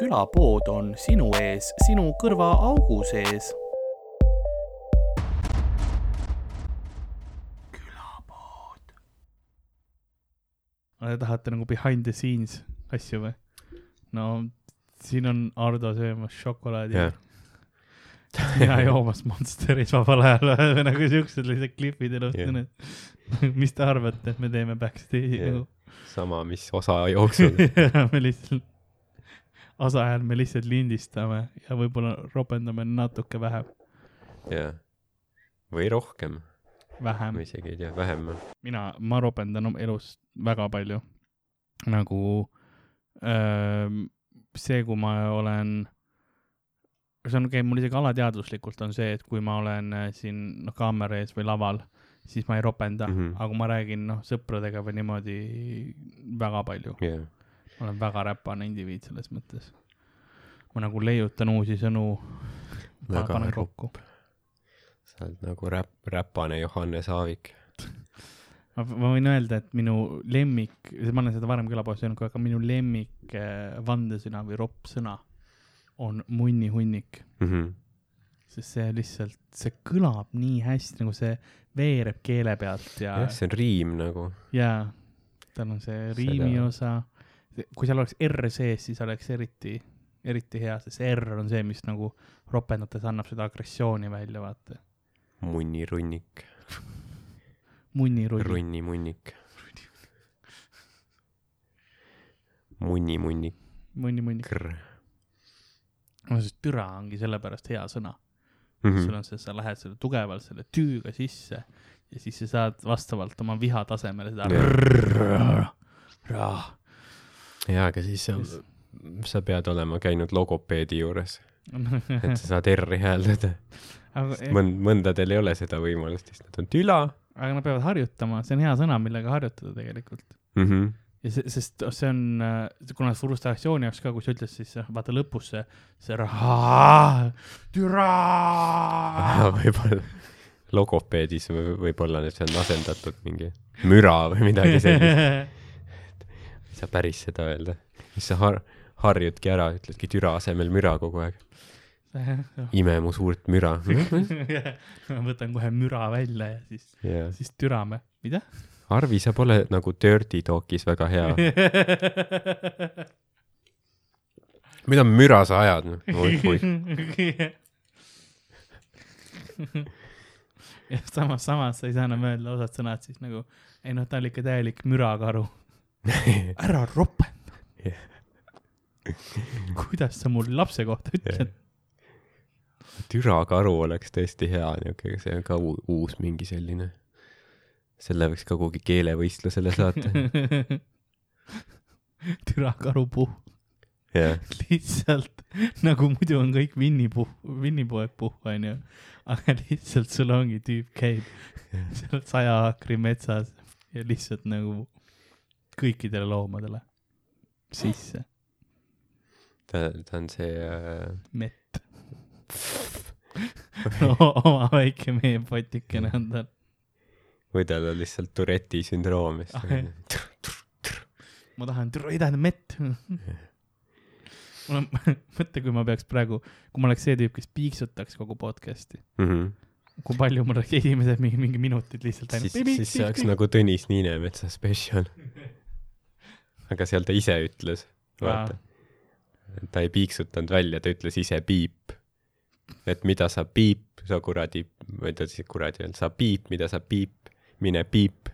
külapood on sinu ees, sinu kõrvaaugu sees. külapood. tahate nagu behind the scenes asju või? no siin on Ardo söömas šokolaadi jah, mina joomas Monsterit vabal ajal nagu siuksed lihtsalt klipid elust yeah. mis te arvate, et me teeme backstage'i Jah. nagu sama, mis osa jooksul. me lihtsalt, ajal me lihtsalt lindistame ja võib-olla ropendame natuke vähem, jah. või rohkem, vähem ma. isegi ei tea, vähem. mina, ma ropendan oma elus väga palju. nagu öö, see, kui ma olen, see on, käib mul isegi alateadvuslikult on see, et kui ma olen äh, siin noh, kaamera ees või laval, siis ma ei ropenda mm. -hmm. aga ma räägin noh, sõpradega või niimoodi väga palju, jah, ma olen väga räpane indiviid selles mõttes. ma nagu leiutan uusi sõnu, panen rupp. kokku. sa oled nagu räpp, räpane Johannes Aavik. ma, ma võin öelda, et minu lemmik, ma olen seda varem külapoes öelnud, aga minu lemmik äh, vandesõna või roppsõna on munnihunnik, Mhm. sest see lihtsalt, see kõlab nii hästi, nagu see veereb keele pealt ja jah, see on riim nagu. ja tal on see riimi osa. Kui seal oleks R sees, siis oleks eriti, eriti hea, sest R on see, mis nagu ropendates annab seda agressiooni välja, vaata. munnirunnik, munnirull. runnimunnik. munnimunnik, munni-munni. krr. no see türa ongi sellepärast hea sõna. Mhm. sul on see, sa lähed selle tugevalt selle tüüga sisse ja siis sa saad vastavalt oma viha tasemele seda. jaa, aga siis sa, sa pead olema käinud logopeedi juures, et sa saad R-i hääldada. mõnd-, mõndadel ei ole seda võimalust, siis nad on tüla aga nad peavad harjutama, see on hea sõna, millega harjutada tegelikult. mm. -hmm. ja see, sest see on, kuna frustratsiooni jaoks ka, kui sa ütled, siis noh, vaata lõpus see, see raha, türa. võib-olla logopeedis või võib-olla nüüd see on asendatud mingi müra või midagi sellist, ei saa päris seda öelda. siis sa har-, harjudki ära, ütledki türa asemel müra kogu aeg. ime mu suurt müra. ma võtan kohe müra välja ja siis, jaa. siis türame. mida? Arvi, sa pole nagu Dirty Talkis väga hea. mida müra sa ajad? oih, oih. ja samas, samas sa ei saa enam öelda osad sõnad siis nagu, ei noh, ta oli ikka täielik mürakaru. ära ropenda Jah. kuidas sa mul lapse kohta ütled? türakaru oleks tõesti hea niuke, see on ka uu- uus mingi selline. selle võiks ka kuhugi keelevõistlusele saata. türakaru puh, jah, lihtsalt nagu muidu on kõik Winny puh, Winny poeg puh onju, aga lihtsalt sul ongi tüüp käib seal saja aakri metsas ja lihtsalt nagu kõikidele loomadele sisse ta, ta on see äh, mett oma väike meepotikene on tal. või tal on lihtsalt Tourette'i sündroom, siis Ah, ma tahan, ei tähendab mett. mul on, mõtle, kui ma peaks praegu, kui ma oleks see tüüp, kes piiksutaks kogu podcast'i, Mhm. kui palju mul oleks esimesed mingi, mingi minutid lihtsalt siis, siis see oleks nagu Tõnis Niinemetsa spetsial. Aga seal ta ise ütles, vaata. ta ei piiksutanud välja, ta ütles ise piip. et mida sa piip, sa kuradi, või ta siis kuradi ei öelnud, sa piip, mida sa piip, mine piip,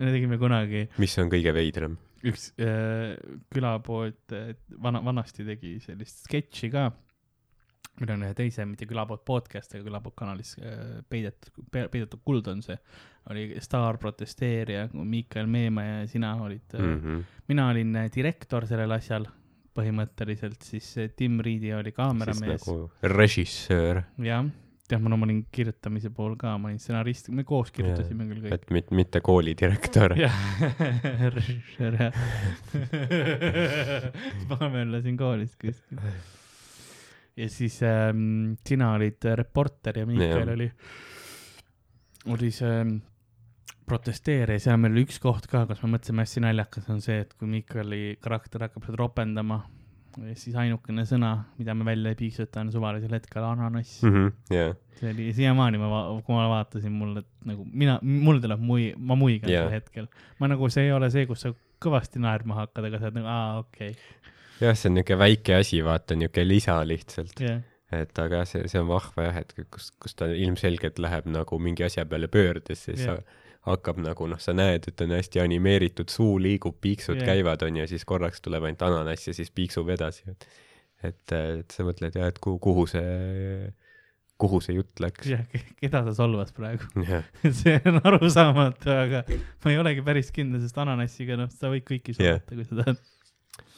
me tegime kunagi mis on kõige veidram. üks äh, külapood äh, vana, vanasti tegi sellist sketši ka, meil on ühe teise, mitte külapood podcast, aga külapood kanalis äh, peidetud, peidetud kuld on see, oli staarprotesteerija, Miikael Meemaa ja sina olid mm., Mm -hmm. mina olin äh, direktor sellel asjal põhimõtteliselt, siis Tim Riidi oli kaameramees nagu režissöör, jah, tead, ma olin kirjutamise pool ka, ma olin stsenarist, me koos kirjutasime küll kõik. et mit, mitte koolidirektor. jah, režissöör jah. paneme jälle siin koolis kuskil. Ja siis ähm, sina olid äh, reporter ja Miikael Jah. oli, oli see ähm, protesteerija, seal meil oli üks koht ka, kus me mõtlesime hästi naljakas on see, et kui Miikali karakter hakkab seda ropendama, ja siis ainukene sõna, mida me välja ei piiksuta, on suvalisel hetkel ananass mm.. Mhm, jaa, see oli siiamaani ma, kui ma vaatasin mulle nagu mina, mul tuleb mui-, ma muigan yeah. sel hetkel. ma nagu, see ei ole see, kus sa kõvasti naerma hakkad, aga sa oled nagu, aa, okei jah, see on niisugune väike asi, vaata, niisugune lisa lihtsalt. jah, et aga see, see on vahva jah, et kus, kus ta ilmselgelt läheb nagu mingi asja peale pöördes, siis yeah. hakkab nagu noh, sa näed, et on hästi animeeritud, suu liigub, piiksud yeah. käivad, onju, ja siis korraks tuleb ainult ananass ja siis piiksub edasi. et, et sa mõtled jah, et kuhu, kuhu see, kuhu see jutt läks. jah, keda sa solvad praegu? jah, see on arusaamatu, aga ma ei olegi päris kindel, sest ananassiga, noh, sa võid kõiki solvata, kui sa tahad.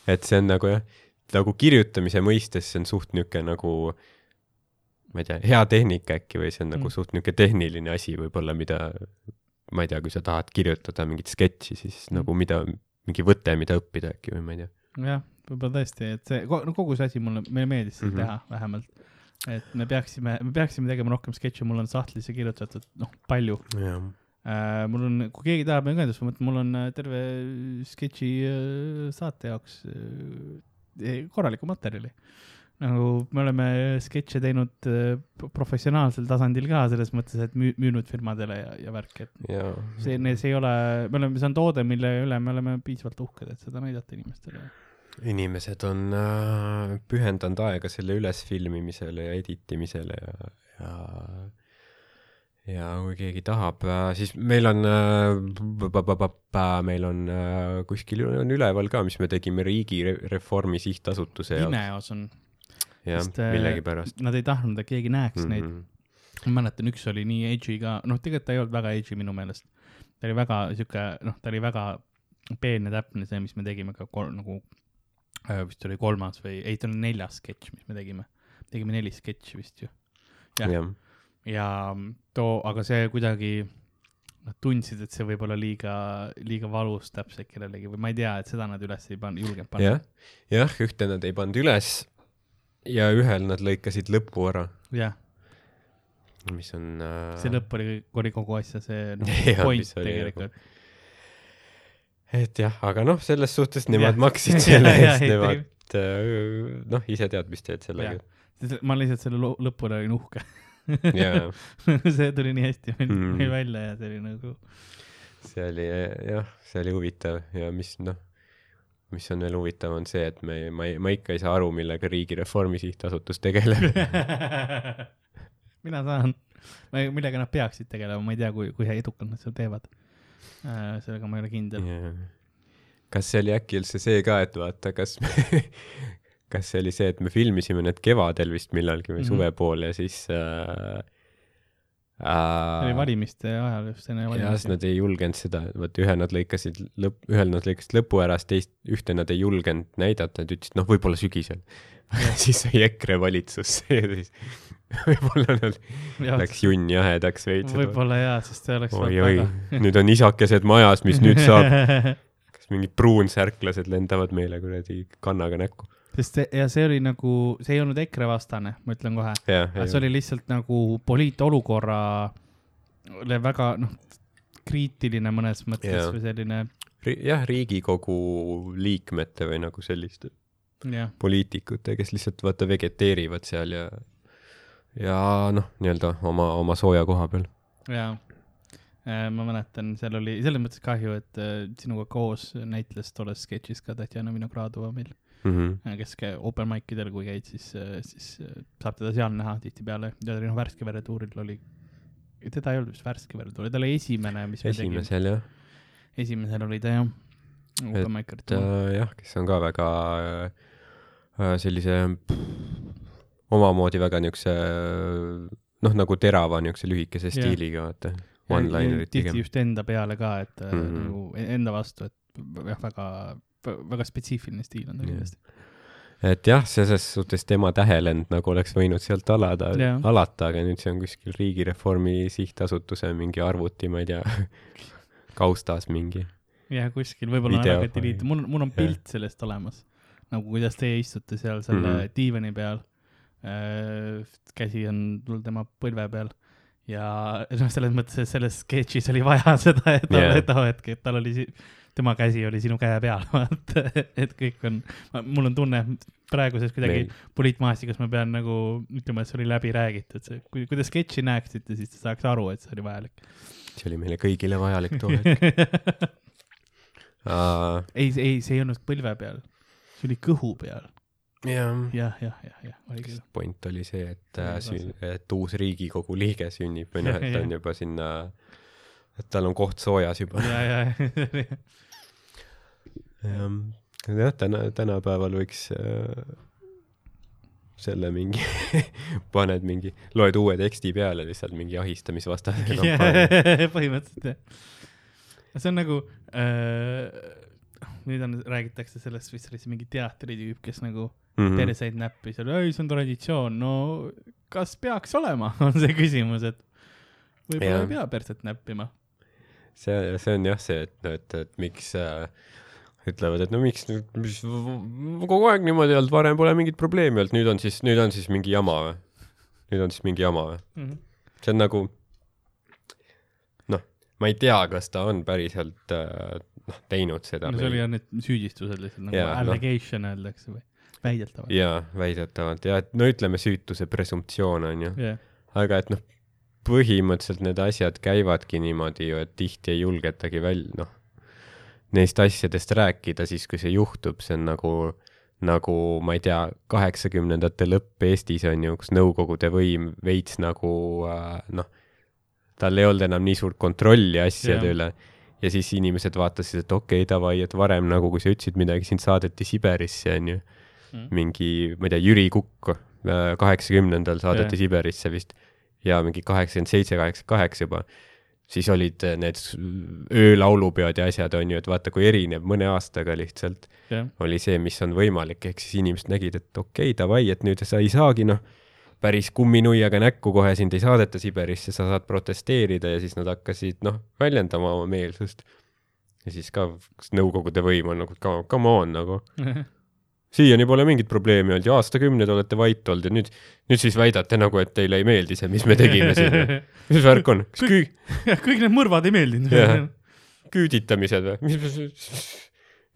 Et see on nagu jah, nagu kirjutamise mõistes see on suht niisugune nagu ma ei tea, hea tehnika äkki või see on nagu Mm. suht niisugune tehniline asi võib-olla, mida ma ei tea, kui sa tahad kirjutada mingit sketši, siis Mm. nagu mida, mingi võte, mida õppida äkki või ma ei tea. jah, võib-olla tõesti, et see, no kogu see asi mulle, meile meeldis seda mm. -hmm. teha vähemalt. et me peaksime, me peaksime tegema rohkem sketše, mul on sahtlisse kirjutatud, noh, palju. Mul on, kui keegi tahab minuga ühendust võtta, mul on äh, terve sketši äh, saate jaoks äh, korralikku materjali. nagu me oleme sketše teinud äh, professionaalsel tasandil ka selles mõttes, et müü-, müünud firmadele ja, ja värk, et ja see, see ei ole, me oleme, see on toode, mille üle me oleme piisavalt uhked, et seda näidata inimestele. inimesed on äh, pühendanud aega selle ülesfilmimisele ja editimisele ja, ja ja kui keegi tahab, siis meil on, meil on äh, kuskil on üleval ka, mis me tegime Riigireformi Sihtasutuse jaoks. Vimeos on, jah äh, millegipärast. nad ei tahtnud, et keegi näeks mm -hmm. neid. -hmm. ma mäletan, üks oli nii edgy ka, noh, tegelikult ta ei olnud väga edgy minu meelest. ta oli väga sihuke, noh, ta oli väga peen ja täpne see, mis me tegime ka kol-, nagu äh, vist oli kolmas või, ei, ta oli neljas sketš, mis me tegime. tegime neli sketši vist ju. jah. jah, ja too, aga see kuidagi, nad tundsid, et see võib olla liiga, liiga valus täpselt kellelegi või ma ei tea, et seda nad üles ei pannud, julgenud panna jah, jah, ühte nad ei pannud üles ja ühel nad lõikasid lõpu ära, jah, mis on äh, see lõpp oli, oli kogu asja see noh, Jah, point tegelikult. et jah, aga noh, selles suhtes nemad Jah. maksid selle eest, nemad äh, noh, ise tead, mis teed sellega. ma lihtsalt selle lõpuni olin uhke. jaa, see tuli nii hästi meil, Mm. meil välja ja see oli nagu, see oli jah, see oli huvitav ja mis noh, mis on veel huvitav, on see, et me, ma ei, ma ikka ei saa aru, millega Riigireformi Sihtasutus tegeleb. mina saan, millega nad peaksid tegelema, ma ei tea, kui, kui edukalt nad seda teevad. sellega ma ei ole kindel. kas see oli äkki üldse see ka, et vaata, kas me, kas see oli see, et me filmisime need kevadel vist millalgi või Mhm. suve poole ja siis äh, see oli äh, valimiste ajal just enne ja valimisi. nad ei julgenud seda, vot ühe nad lõikasid lõpp, ühel nad lõikasid lõpu ära, siis teist, ühte nad ei julgenud näidata, nad ütlesid, noh, võib-olla sügisel. siis sai EKRE valitsusse ja siis võib-olla nad läks junn jahedaks veits. võib-olla jaa, sest see oleks oi, oi, nüüd on isakesed majas, mis nüüd saab? saab? kas mingid pruunsärklased lendavad meile kuradi kannaga näkku? Sest see ja see oli nagu, see ei olnud EKRE vastane, ma ütlen kohe. jah, see oli lihtsalt nagu poliitolukorrale väga noh, kriitiline mõnes mõttes Jaa. või selline jah, Riigikogu liikmete või nagu selliste jah, poliitikute, kes lihtsalt vaata vegeteerivad seal ja ja noh, nii-öelda oma, oma sooja koha peal. jaa. ma mäletan, seal oli selles mõttes kahju, et äh, sinuga koos näitles tolles sketšis ka Tatjana Vinogradova meil, Mm -hmm. kes käib open mic idel, kui käid, siis, siis äh, saab teda seal näha tihtipeale. ta oli noh, Värske Vere tuuril oli, teda ei olnud vist Värske Vere tuuril, ta oli esimene, mis esimesel jah, esimesel oli ta jah, open mic et äh, jah, kes on ka väga äh, sellise pff, omamoodi väga niisuguse noh, nagu terava niisuguse lühikese Jah. stiiliga, vaata. One-linerit tihti pigem. just enda peale ka, et mm. -hmm. nagu e- enda vastu, et jah, väga, väga spetsiifiline stiil on ta kindlasti. et jah, selles suhtes tema tähelend nagu oleks võinud sealt alada alata, aga nüüd see on kuskil Riigireformi Sihtasutuse mingi arvuti, ma ei tea, kaustas mingi. jah, kuskil võib-olla ära deleted, mul, mul on pilt sellest olemas. nagu kuidas teie istute seal selle mm. -hmm. diivani peal. käsi on tema põlve peal ja noh, selles mõttes, et selles sketšis oli vaja seda, et yeah. too hetk, et tal oli si- tema käsi oli sinu käe peal, vaata, et kõik on, mul on tunne, praeguses kuidagi meil, poliitmaastikus ma pean nagu ütlema, et see oli läbi räägitud, see, kui, kui te sketši näeksite, siis te saaks aru, et see oli vajalik. see oli meile kõigile vajalik too hetk. ei, ei, see ei olnud põlve peal, see oli kõhu peal. jah, jah, jah, jah, jah, oli küll. point oli see, et äh, sün-, et uus riigikogu liige sünnib või noh, et ta on juba sinna, et tal on koht soojas juba. ja, ja, jah, jah, täna, tänapäeval võiks äh, selle mingi, paned mingi, loed uue teksti peale lihtsalt mingi ahistamisvastase kampaania. põhimõtteliselt jah. see on nagu äh,, nüüd on, räägitakse sellest vist sellise mingi teatritüüp, kes nagu mm. perseid näppis ja ei, see on traditsioon, no kas peaks olema, on see küsimus, et võib-olla ei pea perset näppima. see, see on jah see, et, et, et miks äh, ütlevad, et no miks, mis kogu aeg niimoodi olnud, varem pole mingit probleemi olnud, nüüd on siis, nüüd on siis mingi jama või? nüüd on siis mingi jama või? Mhm. see on nagu noh, ma ei tea, kas ta on päriselt äh, noh, teinud seda no see oli jah need süüdistused lihtsalt nagu Jaa, noh. allegation öeldakse või väidetavalt. jaa, väidetavalt ja et no ütleme süütuse presumptsioon on ju, jah, aga et noh, põhimõtteliselt need asjad käivadki niimoodi ju, et tihti ei julgetagi väl-, noh, neist asjadest rääkida siis, kui see juhtub, see on nagu, nagu ma ei tea, kaheksakümnendate lõpp Eestis on ju, kus Nõukogude võim veits nagu äh, noh, tal ei olnud enam nii suurt kontrolli asjade Jah. üle ja siis inimesed vaatasid, et okei okay,, davai, et varem nagu, kui sa ütlesid midagi, sind saadeti Siberisse onju Mhm. mingi, ma ei tea, Jüri Kukk äh, kaheksakümnendal saadeti Jah. Siberisse vist ja mingi kaheksakümmend seitse, kaheksakümmend kaheksa juba, siis olid äh, need öölaulupeod ja asjad on ju, et vaata, kui erinev mõne aastaga lihtsalt jah, oli see, mis on võimalik, ehk siis inimesed nägid, et okei okay,, davai, et nüüd sa ei saagi noh, päris kumminuiaga näkku kohe sind ei saadeta Siberisse, sa saad protesteerida ja siis nad hakkasid noh, väljendama oma meelsust. ja siis ka kas Nõukogude võim on nagu come on nagu, siiani pole mingit probleemi olnud ja aastakümneid olete vait olnud ja nüüd, nüüd siis väidate nagu, et teile ei meeldi see, mis me tegime siin. mis värk on, küü-, kõik need mõrvad ei meeldinud. Küüditamised või, mis,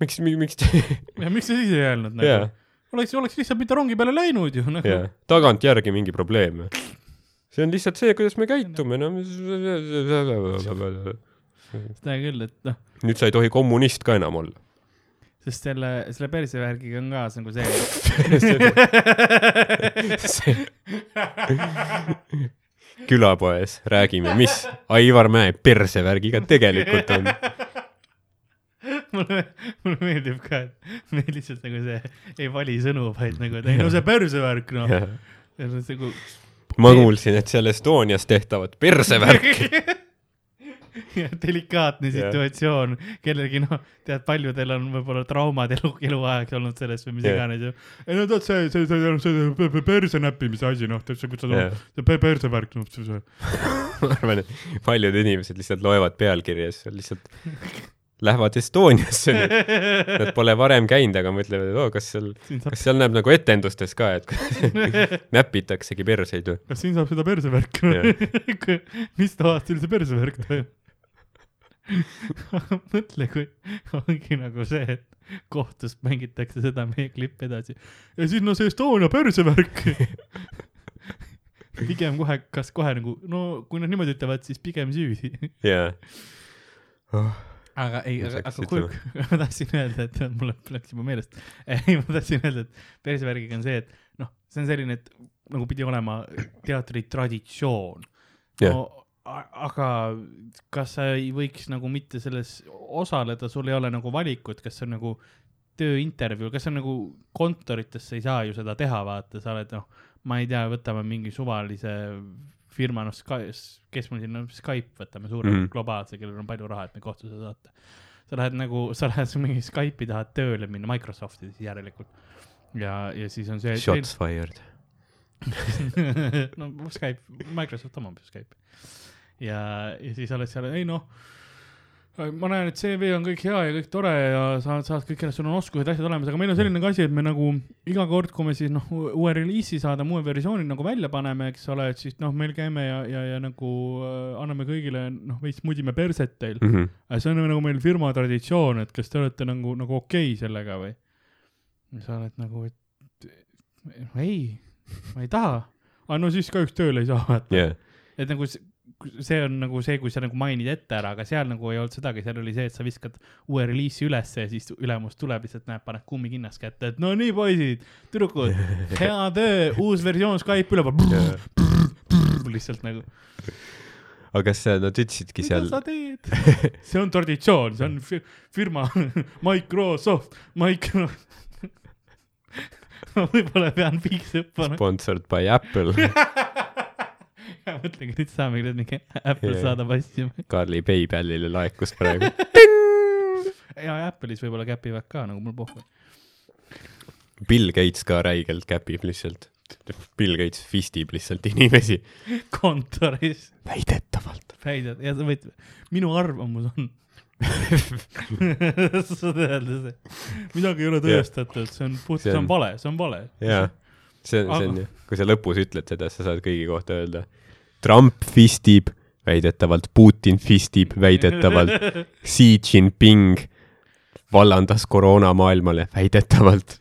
miks, miks te, ja miks sa siis ei öelnud nagu? Oleks, oleks lihtsalt mitte rongi peale läinud ju nagu. Tagantjärgi mingi probleem see on lihtsalt see, kuidas me käitume, no. Mis seda küll, et noh, nüüd sa ei tohi kommunist ka enam olla. Sest selle, selle persevärgiga on ka nagu see, külapoes räägime, mis Aivar Mäe persevärgiga tegelikult on. mulle, mulle meeldib ka, et me lihtsalt nagu see ei vali sõnu, vaid nagu, et ei no see persevärk noh. ja on nagu ma kuulsin, et seal Estonias tehtavat persevärki. ja delikaatne situatsioon, kellelgi noh, tead, paljudel on võib-olla traumad elu, eluaeg olnud sellest või mis Jah. iganes ju. ei no tead see, see, see, see pe- perse näppimise asi noh, tead see, kuidas Jah. see pe- persevärk noh, see, see. ma arvan, et paljud inimesed lihtsalt loevad pealkirja ja siis lihtsalt lähevad Estoniasse. Nad pole varem käinud, aga mõtlevad, et oo, kas seal, kas seal näeb nagu etendustes ka, et näpitaksegi perseid või? kas siin saab seda persevärki mis toast üldse persevärk toimub? mõtle, kui ongi nagu see, et kohtus mängitakse seda meie klippi edasi ja siis no see Estonia persevärk. pigem kohe, kas kohe nagu, no kui nad niimoodi ütlevad, siis pigem süüdi. jaa. aga ei, aga, aga kui, ma tahtsin öelda, et mul läks juba meelest. ei, ma tahtsin öelda, et persevärgiga on see, et noh, see on selline, et nagu pidi olema teatri traditsioon Jah. no,. Aga kas sa ei võiks nagu mitte selles osaleda, sul ei ole nagu valikut, kas see on nagu tööintervjuu, kas see on nagu kontorites, sa ei saa ju seda teha, vaata, sa oled noh, ma ei tea, võtame mingi suvalise firma, noh, kes mul siin on, Skype, võtame suure mm. -hmm. globaalse, kellel on palju raha, et meid kohtusse saata. sa lähed nagu, sa lähed mingi Skype'i tahad tööle minna, Microsofti siis järelikult. ja, ja siis on see. Shots fired. no Skype, Microsoft omab ju Skype'i. ja, ja siis oled seal, ei noh, ma näen, et CV on kõik hea ja kõik tore ja sa saad kõik, sul on oskused, asjad olemas, aga meil on selline ka asi, et me nagu iga kord, kui me siis noh, uue reliisi saadame, uue versiooni nagu välja paneme, eks ole, et siis noh, meil käime ja, ja, ja nagu äh, anname kõigile noh, veits mudime perset teil. Mhm. aga see on nagu meil firma traditsioon, et kas te olete nagu, nagu okei okay sellega või? sa oled nagu, et ei, ma ei taha. aa, no siis kahjuks tööle ei saa, vaata. jah, et nagu see, see on nagu see, kui sa nagu mainid ette ära, aga seal nagu ei olnud sedagi, seal oli see, et sa viskad uue reliisi ülesse ja siis ülemus tuleb lihtsalt näeb, paned kummikinnast kätte, et no nii, poisid, tüdrukud, hea töö, uus versioon Skype üleval. lihtsalt nagu, aga kas nad ütlesidki mida seal sa teed? see on traditsioon, see on fi- firma Microsoft, Micro. ma võib-olla pean piiksõppama. sponsored by Apple, mõtlengi, nüüd saame küll mingi Apple saadab asju. Carli Payballile laekus praegu. ja Apple'is võib-olla käpivad ka nagu mul pohhu. Bill Gates ka räigelt käpib lihtsalt. Bill Gates fistib lihtsalt inimesi. kontoris väidetavalt. väidad ja sa võid, minu arvamus on saad öelda see, midagi ei ole tõestatud, see on puht, See on- vale, see on vale. jaa, see on, see on kui sa lõpus ütled seda, sa saad kõigi kohta öelda. Trump fistib, väidetavalt Putin fistib, väidetavalt Xi Jinping vallandas koroona maailmale, väidetavalt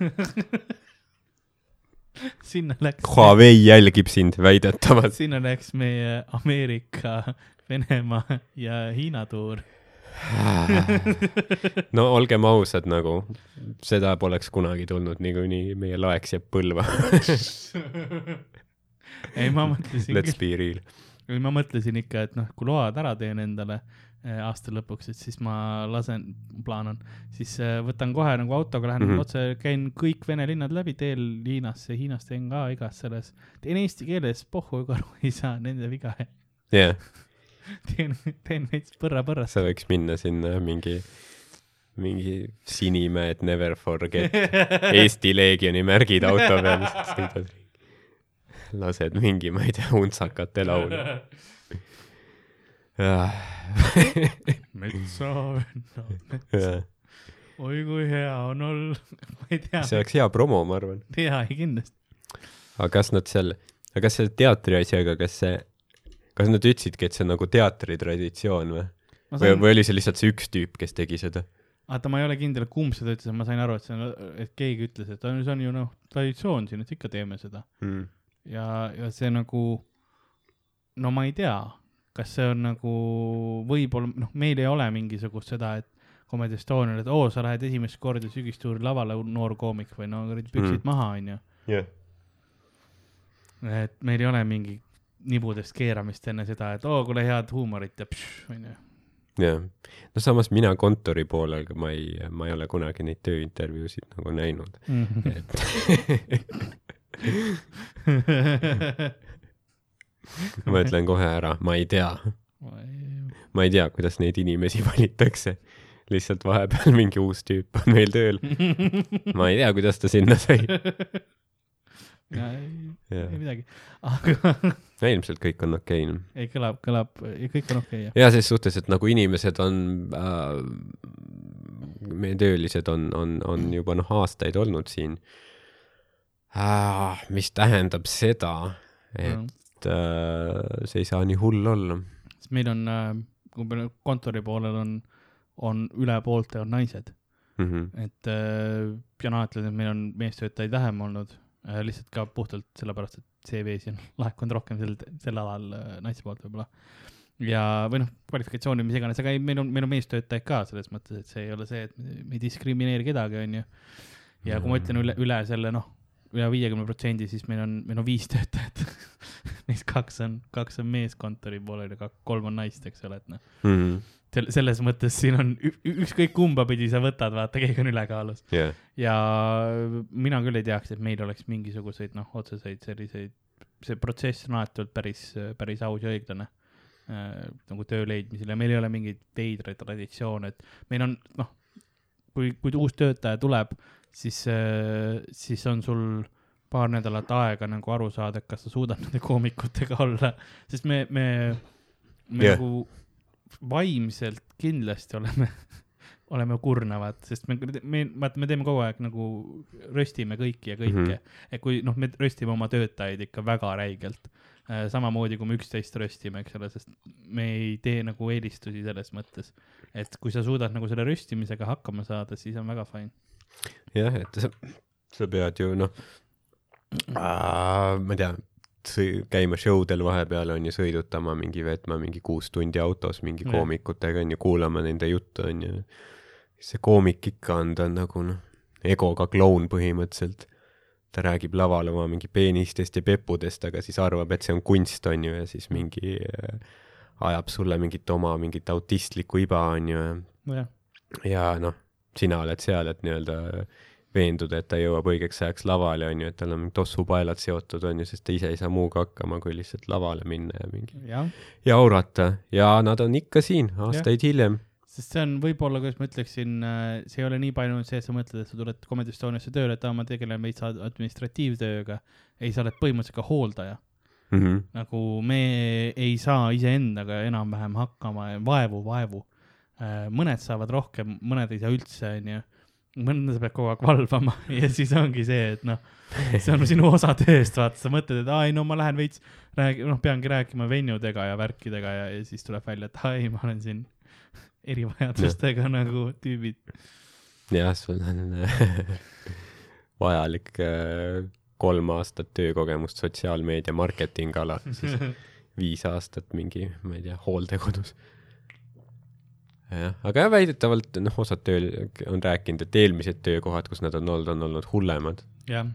sinna läks, Huawei jälgib sind, väidetavalt. sinna läks meie Ameerika, Venemaa ja Hiina tuur. no olgem ausad, nagu seda poleks kunagi tulnud, niikuinii meie laeks jääb põlva. ei, ma mõtlesin Let's be real. küll, ma mõtlesin ikka, et noh, kui load ära teen endale eh, aasta lõpuks, et siis ma lasen, plaan on, siis eh, võtan kohe nagu autoga, lähen mm. -hmm. otse, käin kõik Vene linnad läbi teel Hiinasse, Hiinas teen ka igas selles, teen eesti keeles, pohhu ka aru ei saa, nende viga, jah, teen, teen neid põrra-põrrast. sa võiks minna sinna mingi, mingi Sinimäed Never Forget Eesti Leegioni märgid auto peal. Lased mingi, ma ei tea, untsakate laulu. metsavennad, oi kui hea on olla, ma ei tea, see oleks hea promo, ma arvan. hea kindlasti. aga kas nad seal, aga kas selle teatri asjaga, kas see, kas nad ütlesidki, et see on nagu teatri traditsioon või? või, või oli see lihtsalt see üks tüüp, kes tegi seda? vaata, ma ei ole kindel, kumb seda ütles, ma sain aru, et see on, et keegi ütles, et see on ju noh, traditsioon siin, et ikka teeme seda Mm. ja, ja see nagu, no ma ei tea, kas see on nagu võib-olla, noh, meil ei ole mingisugust seda, et Comedy Estonial, et oo, sa lähed esimest korda sügistuuri lavale, noor koomik või no kuradi püksid Mm. maha, onju. et meil ei ole mingi nibudest keeramist enne seda, et oo, kuule head huumorit ja onju. jah. no samas mina kontori poolel, ma ei, ma ei ole kunagi neid tööintervjuusid nagu näinud. et ma ütlen kohe ära, ma ei tea, ma ei tea, kuidas neid inimesi valitakse. lihtsalt vahepeal mingi uus tüüp on meil tööl, ma ei tea, kuidas ta sinna sai. ei, midagi, aga ilmselt kõik on okei okay.. ei kõlab, kõlab, kõik on okei okay, ja ses suhtes, et nagu inimesed on äh,, meie töölised on, on, on juba noh, aastaid olnud siin. Mis tähendab seda, et äh, see ei saa nii hull olla. sest meil on, kui meil kontori poolel on, on üle poolte on naised, Mm -hmm. et äh, Jana ütles, et meil on meestöötajaid vähem olnud äh,, lihtsalt ka puhtalt sellepärast, et CV-si on laekunud rohkem sel, sel alal äh, naiste poolt võib-olla. ja, või noh, kvalifikatsiooni, mis iganes, aga ei, meil on, meil on meestöötajaid ka selles mõttes, et see ei ole see, et me ei diskrimineeri kedagi, onju. ja kui ma ütlen üle, üle selle noh, üle viiekümne protsendi, siis meil on, meil on viis töötajat. Neist kaks on, kaks on meeskontori poolel ja kolm on naist, eks ole, et noh, Mm -hmm. sel-, selles mõttes siin on ükskõik kumba pidi sa võtad, vaata, keegi on ülekaalus. yeah. ja mina küll ei teaks, et meil oleks mingisuguseid noh, otseseid selliseid, see protsess on alati olnud päris, päris aus ja õiglane äh,. nagu töö leidmisel ja meil ei ole mingeid veidraid traditsioone, et meil on noh, kui, kui uus töötaja tuleb, siis äh,, siis on sul paar nädalat aega nagu aru saada, et kas sa suudad nende koomikutega olla, sest me, me, me yeah. nagu vaimselt kindlasti oleme, oleme kurnavad, sest me, me, vaata, me teeme kogu aeg nagu röstime kõiki ja kõike mm. -hmm. et kui noh, me röstime oma töötajaid ikka väga räigelt. Samamoodi kui me üksteist röstime, eks ole, sest me ei tee nagu eelistusi selles mõttes, et kui sa suudad nagu selle röstimisega hakkama saada, siis on väga fine. jah, et sa, sa pead ju noh, ma ei tea, käima show del vahepeal on ju sõidutama mingi, veetma mingi kuus tundi autos mingi koomikutega on ju, kuulama nende juttu on ju. see koomik ikka on, ta on nagu noh, egoga kloun põhimõtteliselt. Ta räägib laval oma mingi peenistest ja peppudest, aga siis arvab, et see on kunst on ju ja siis mingi äh, ajab sulle mingit oma mingit autistlikku iba on ju jah, ja noh, sina oled seal, et nii-öelda veenduda, et ta jõuab õigeks ajaks lavale, on ju, et tal on tossupaelad seotud, on ju, sest ta ise ei saa muuga hakkama, kui lihtsalt lavale minna ja mingi jah, ja aurata ja nad on ikka siin aastaid ja. hiljem. Sest see on võib-olla, kuidas ma ütleksin, see ei ole nii palju see, et sa mõtled, et sa tuled Comedy Estoniasse tööle, et aa, ma tegelen veits ad- administratiivtööga. ei, sa oled põhimõtteliselt ka hooldaja. Mm -hmm. nagu me ei saa iseendaga enam-vähem hakkama, vaevu, vaevu. mõned saavad rohkem, mõned ei saa üldse, onju. mõnda sa pead kogu aeg valvama ja siis ongi see, et noh, see on sinu osa tööst, vaata, sa mõtled, et aa ei no ma lähen veits, räägi-, noh, peangi rääkima venjudega ja värkidega ja, ja siis tuleb välja, et aa ei, ma olen siin erivajadustega nagu tüübid. jah, sul on vajalik äh, kolm aastat töökogemust sotsiaalmeedia marketing alal, siis viis aastat mingi, ma ei tea, hooldekodus. jah, aga jah, väidetavalt noh, osad tööl on rääkinud, et eelmised töökohad, kus nad on olnud, on olnud hullemad. jah.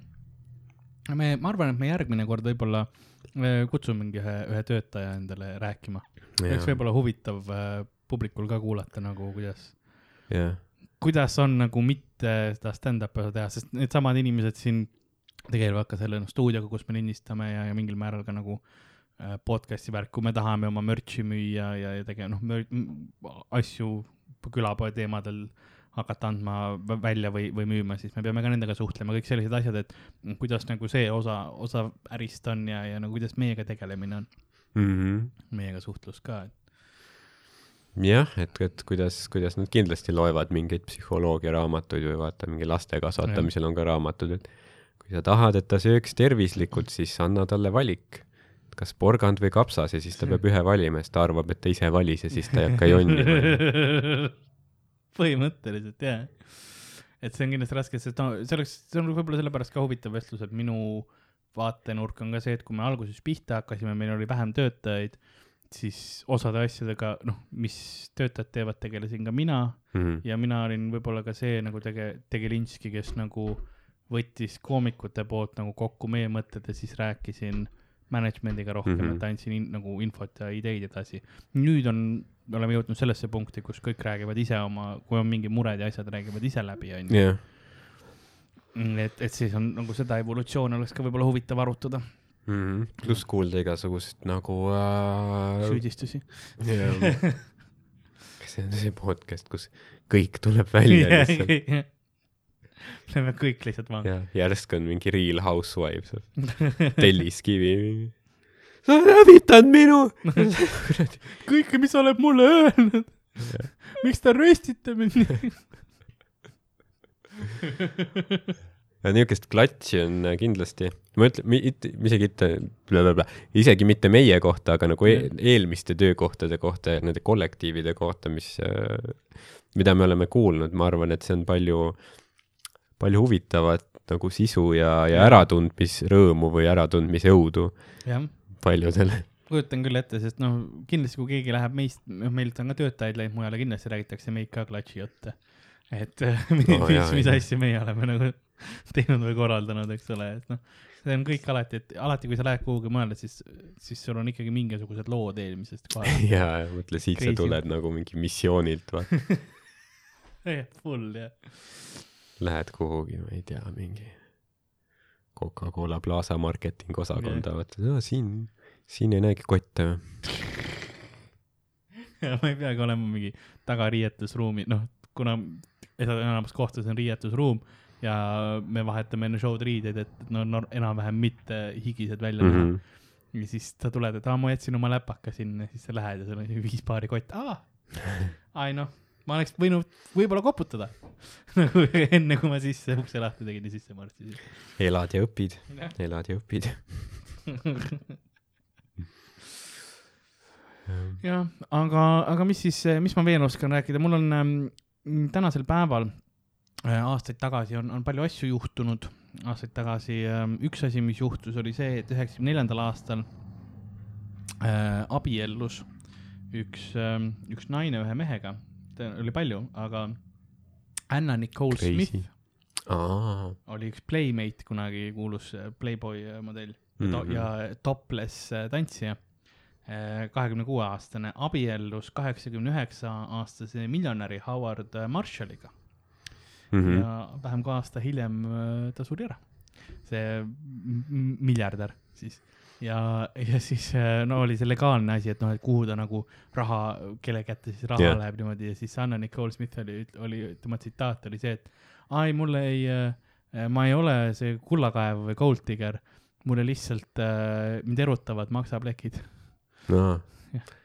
me, ma arvan, et me järgmine kord võib-olla äh, kutsumegi ühe, ühe töötaja endale rääkima. oleks võib-olla huvitav äh, publikul ka kuulata nagu, kuidas, jah, kuidas on nagu mitte seda stand-up'i osa teha, sest needsamad inimesed siin tegelevad ka selle noh, stuudioga, kus me lindistame ja, ja mingil määral ka nagu äh, podcast'i värk, kui me tahame oma merch'i müüa ja, ja tegema noh, asju külapoe teemadel hakata andma vä- välja või, või müüma, siis me peame ka nendega suhtlema, kõik sellised asjad, et kuidas nagu see osa, osa ärist on ja, ja nagu kuidas meiega tegelemine on, mm -hmm. meiega suhtlus ka, et jah, et, et kuidas, kuidas nad kindlasti loevad mingeid psühholoogia raamatuid või vaata, mingi laste kasvatamisel on ka raamatud, et kui sa tahad, et ta sööks tervislikult, siis anna talle valik. kas porgand või kapsas ja siis ta peab ühe valima, sest ta arvab, et ta ise valis ja siis ta ei hakka jonnima. põhimõtteliselt jah. et see on kindlasti raske, sest no see oleks, see on võib-olla sellepärast ka huvitav vestlus, et minu vaatenurk on ka see, et kui me alguses pihta hakkasime, meil oli vähem töötajaid, siis osade asjadega, noh, mis töötajad teevad, tegelesin ka mina Mhm. ja mina olin võib-olla ka see nagu tege-, tegelinski, kes nagu võttis koomikute poolt nagu kokku meie mõtted ja siis rääkisin management'iga rohkem mm. -hmm. et andsin in, nagu infot ja ideid edasi. nüüd on, me oleme jõudnud sellesse punkti, kus kõik räägivad ise oma, kui on mingi mured ja asjad, räägivad ise läbi, onju. et, et siis on nagu seda evolutsiooni oleks ka võib-olla huvitav arutada, Mhm. pluss kuulda igasugust nagu äh,. süüdistusi. see on see podcast, kus kõik tuleb välja lihtsalt. Lähme kõik lihtsalt vangi. ja järsku on mingi Real Housewives, telliskivi. sa oled hävitanud minu. kõike, mis sa oled mulle öelnud. miks te röstite mind nii? Niisugust klatši on äh, kindlasti, ma ütlen, isegi mitte, isegi mitte meie kohta, aga nagu e eelmiste töökohtade kohta ja nende kollektiivide kohta, mis, mida me oleme kuulnud, ma arvan, et see on palju, palju huvitavat nagu sisu ja, ja äratundmisrõõmu või äratundmisjõudu paljudele. kujutan küll ette, sest noh, kindlasti kui keegi läheb meist, noh, meilt on ka töötajaid läinud mujale, kindlasti räägitakse meid ka klatši jutte. Et mis Oh, mis jaa. asju meie oleme nagu teinud või korraldanud, eks ole, et noh, see on kõik alati, et alati, kui sa lähed kuhugi mujale, siis, siis sul on ikkagi mingisugused lood eelmisest kohast. ja, ja mõtle, siit sa Crazy. tuled nagu mingi missioonilt, vaata. full jah. Lähed kuhugi, ma ei tea, mingi Coca-Cola Plaza marketing osakonda, vaata, no siin, siin ei näegi kotte ja ma ei peagi olema mingi tagariietusruumi, noh, kuna enamus kohtades on riietusruum ja me vahetame enne show'd riideid, et no, no enam-vähem mitte higised välja näha mm. -hmm. ja siis sa tuled, et aa, ma jätsin oma läpaka sinna, siis sa lähed ja sul on viis paari kotti, aa, ai noh, ma oleks võinud võib-olla koputada nagu enne, kui ma sisse ukse lahti tegin ja sisse marssisin. elad ja õpid, elad ja õpid. jah, aga, aga mis siis, mis ma veel oskan rääkida, mul on ähm, tänasel päeval äh, aastaid tagasi on, on palju asju juhtunud aastaid tagasi ähm, üks asi, mis juhtus, oli see, et üheksakümne neljandal aastal äh, abiellus üks ähm,, üks naine ühe mehega, oli palju, aga Anna Nicole Crazy. Smith aa, oli üks Playmate, kunagi kuulus äh, Playboy äh, modell mm -hmm. Ja topless äh, tantsija, kahekümne kuue aastane, abiellus kaheksakümne üheksa aastase miljonäri Howard äh, Marshalliga mm. -hmm. ja vähem kui aasta hiljem äh, ta suri ära, see miljardär siis. ja, ja siis äh, no oli see legaalne asi, et noh, et kuhu ta nagu raha, kelle kätte siis raha yeah. läheb niimoodi ja siis Anna Nicole Smith oli, oli, tema tsitaat oli see, et ai, mulle ei, ma ei ole see kullakaev või gold digger, mulle lihtsalt äh,, mind erutavad maksaplekid, aa.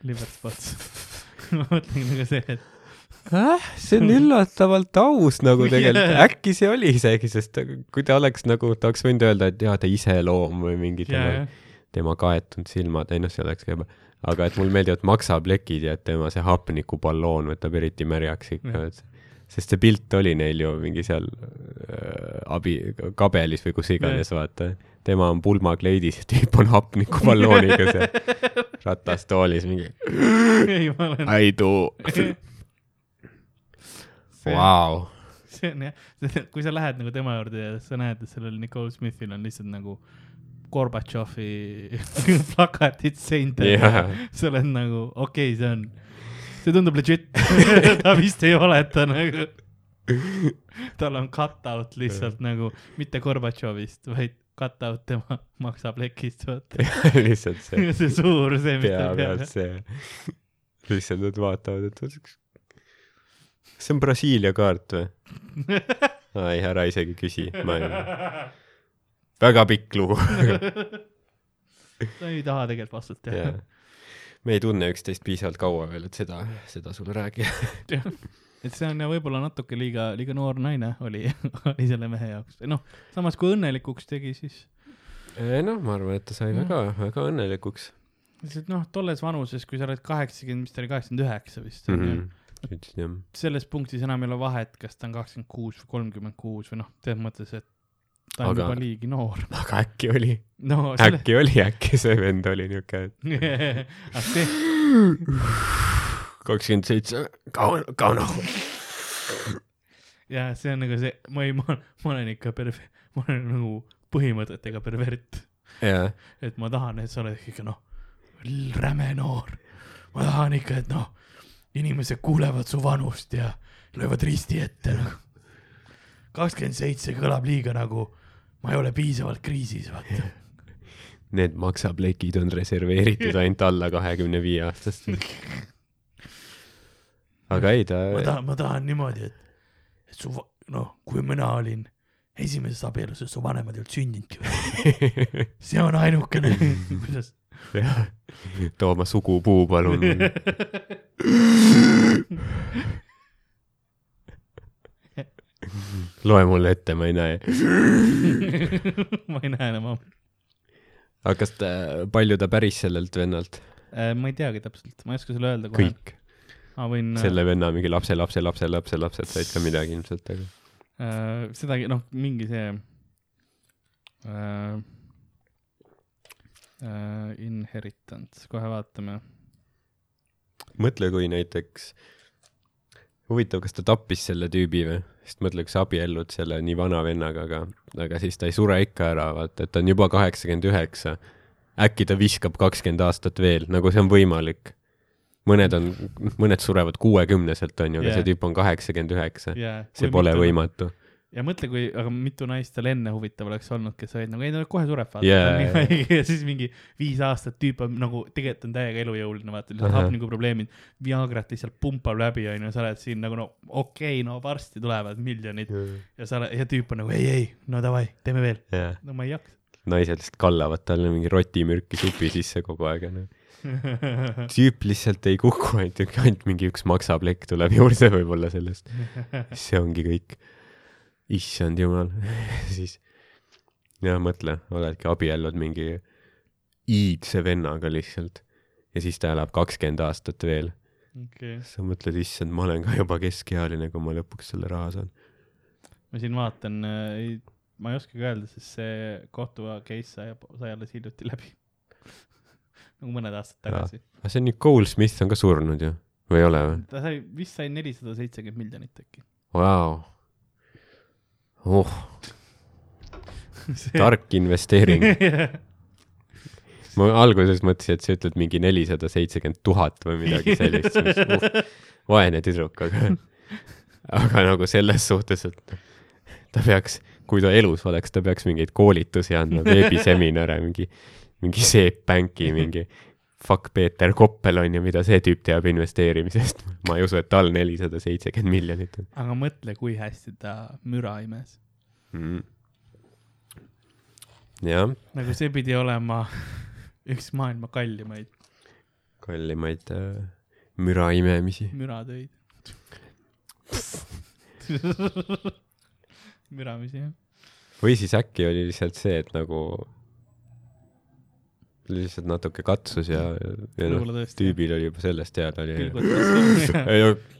liver spots. ma mõtlen nagu see, et äh, see on üllatavalt aus nagu tegelikult Jaa. äkki see oli isegi, sest kui ta oleks nagu, ta oleks võinud öelda, et jaa, ta iseloom või mingi jaa, tema jah, tema kaetud silmad, ei noh, see oleks ka juba, aga et mulle meeldivad maksaplekid ja et tema see hapnikuballoon võtab eriti märjaks ikka Jah., et sest see pilt oli neil ju mingi seal äh, abi, kabelis või kus iganes, vaata. tema on pulmakleidis ja tüüp on hapnikuballooniga seal ratastoolis mingi I do, vau. see on jah, kui sa lähed nagu tema juurde ja sa näed, et sellel Nicole Smithil on lihtsalt nagu Gorbatšovi plakatid seintel Jaa. sa oled nagu, okei okay,, see on, see tundub legit ta vist ei valeta nagu. tal on cut-out lihtsalt nagu, mitte Gorbatšovist, vaid cut-out tema maksaplekist, vaata. lihtsalt see see suur, see, mis tal peal see, lihtsalt nad vaatavad, et kas see on Brasiilia kaart või? ei, ära isegi küsi, ma ei, väga pikk lugu. ta ei taha tegelikult teha jaa. Me ei tunne üksteist piisavalt kaua veel, et seda, seda sulle rääkida. et see on võib-olla natuke liiga, liiga noor naine oli, oli selle mehe jaoks. noh, samas kui õnnelikuks tegi, siis noh, ma arvan, et ta sai Jah. väga, väga õnnelikuks lihtsalt noh, tolles vanuses, kui sa oled kaheksakümmend, mis ta oli, kaheksakümmend üheksa vist mm. -hmm. ütlesin jah. selles punktis enam ei ole vahet, kas ta on kakskümmend kuus või kolmkümmend kuus või noh, selles mõttes, et ta on Aga- juba liigi noor. aga äkki oli, no selle, äkki oli, äkki see vend oli niuke, et see, kakskümmend seitse, kaua, kaua ja see on nagu see, ma ei, ma, ma olen ikka perve-, ma olen nagu põhimõtetega pervert. jah, et ma tahan, et sa oled ikka noh, räme noor. ma tahan ikka, et noh, inimesed kuulevad su vanust ja löövad risti ette nagu. kakskümmend seitse kõlab liiga nagu, ma ei ole piisavalt kriisis, vaata. need maksaplekid on reserveeritud ainult alla kahekümne viie aastastele. aga ei, ta, ma tahan, ma tahan niimoodi, et, et su, noh, kui mina olin esimeses abielus, et su vanemad ei olnud sündinudki veel. see on ainukene, kuidas. too oma sugupuu palun. loe mulle ette, ma ei näe. ma ei näe enam ammu. aga kas ta, palju ta päris sellelt vennalt? Äh, ma ei teagi täpselt, ma ei oska sulle öelda kohe. kõik, ma võin. selle venna mingi lapse, lapse, lapse, lapse, lapsed said ka midagi ilmselt, aga äh, sedagi, noh, mingi see äh, äh, inheritance, kohe vaatame. mõtle, kui näiteks, huvitav, kas ta tappis selle tüübi või? sest mõtle, kui sa abiellud selle nii vana vennaga, aga, aga siis ta ei sure ikka ära, vaata, et ta on juba kaheksakümmend üheksa. äkki ta viskab kakskümmend aastat veel, nagu see on võimalik. mõned on, mõned surevad kuuekümneselt, on ju, aga Jaa. see tüüp on kaheksakümmend üheksa. yeah, see pole. võimatu. Ja mõtle, kui, aga mitu naist tal enne huvitav oleks olnud, kes olid nagu, ei no kohe sureb, vaata haige ja siis mingi viis aastat tüüp on nagu tegelikult on täiega elujõuline, vaata, lihtsalt Ahah. hapnikuprobleemid, Viagrat lihtsalt pumpab läbi, onju, sa oled siin nagu no okei okay,, no varsti tulevad miljonid ja sa oled, ja tüüp on nagu ei, ei, no davai, teeme veel. jah, no ma ei jaksa. naised lihtsalt kallavad talle mingi rotimürki supi sisse kogu aeg noh. tüüp lihtsalt ei kuku, ainult, ainult mingi üks maksaplekk tuleb juurde võib-olla sellest. see ongi kõik. Issand jumal, siis ja mõtle, oledki abiellud mingi iidse vennaga lihtsalt ja siis ta elab kakskümmend aastat veel. okei, sa mõtled, issand, ma olen ka juba keskealine, kui ma lõpuks selle raha saan. ma siin vaatan, ma ei oskagi öelda, sest see kohtu case sai, sai alles hiljuti läbi. nagu mõned aastad tagasi. aga see on nüüd, Cole Smith on ka surnud ju, või ei ole või? ta sai, vist sai nelisada seitsekümmend miljonit äkki. Vau. Oh, tark investeering. ma alguses mõtlesin, et sa ütled mingi nelisada seitsekümmend tuhat või midagi sellist, mis uh,, vaene tüdruk, aga, aga nagu selles suhtes, et ta peaks, kui ta elus oleks, ta peaks mingeid koolitusi andma, veebiseminare, mingi, mingi Seep Banki, mingi fuck Peeter Koppel on ju, mida see tüüp teab investeerimisest. ma ei usu, et tal nelisada seitsekümmend miljonit on aga mõtle, kui hästi ta müra imes. mm.. jah, nagu see pidi olema üks maailma kallimaid kallimaid äh, müra imemisi. müratöid. müramisi jah. või siis äkki oli lihtsalt see, et nagu lihtsalt natuke katsus ja, ja noh, tüübil oli juba sellest teada oli.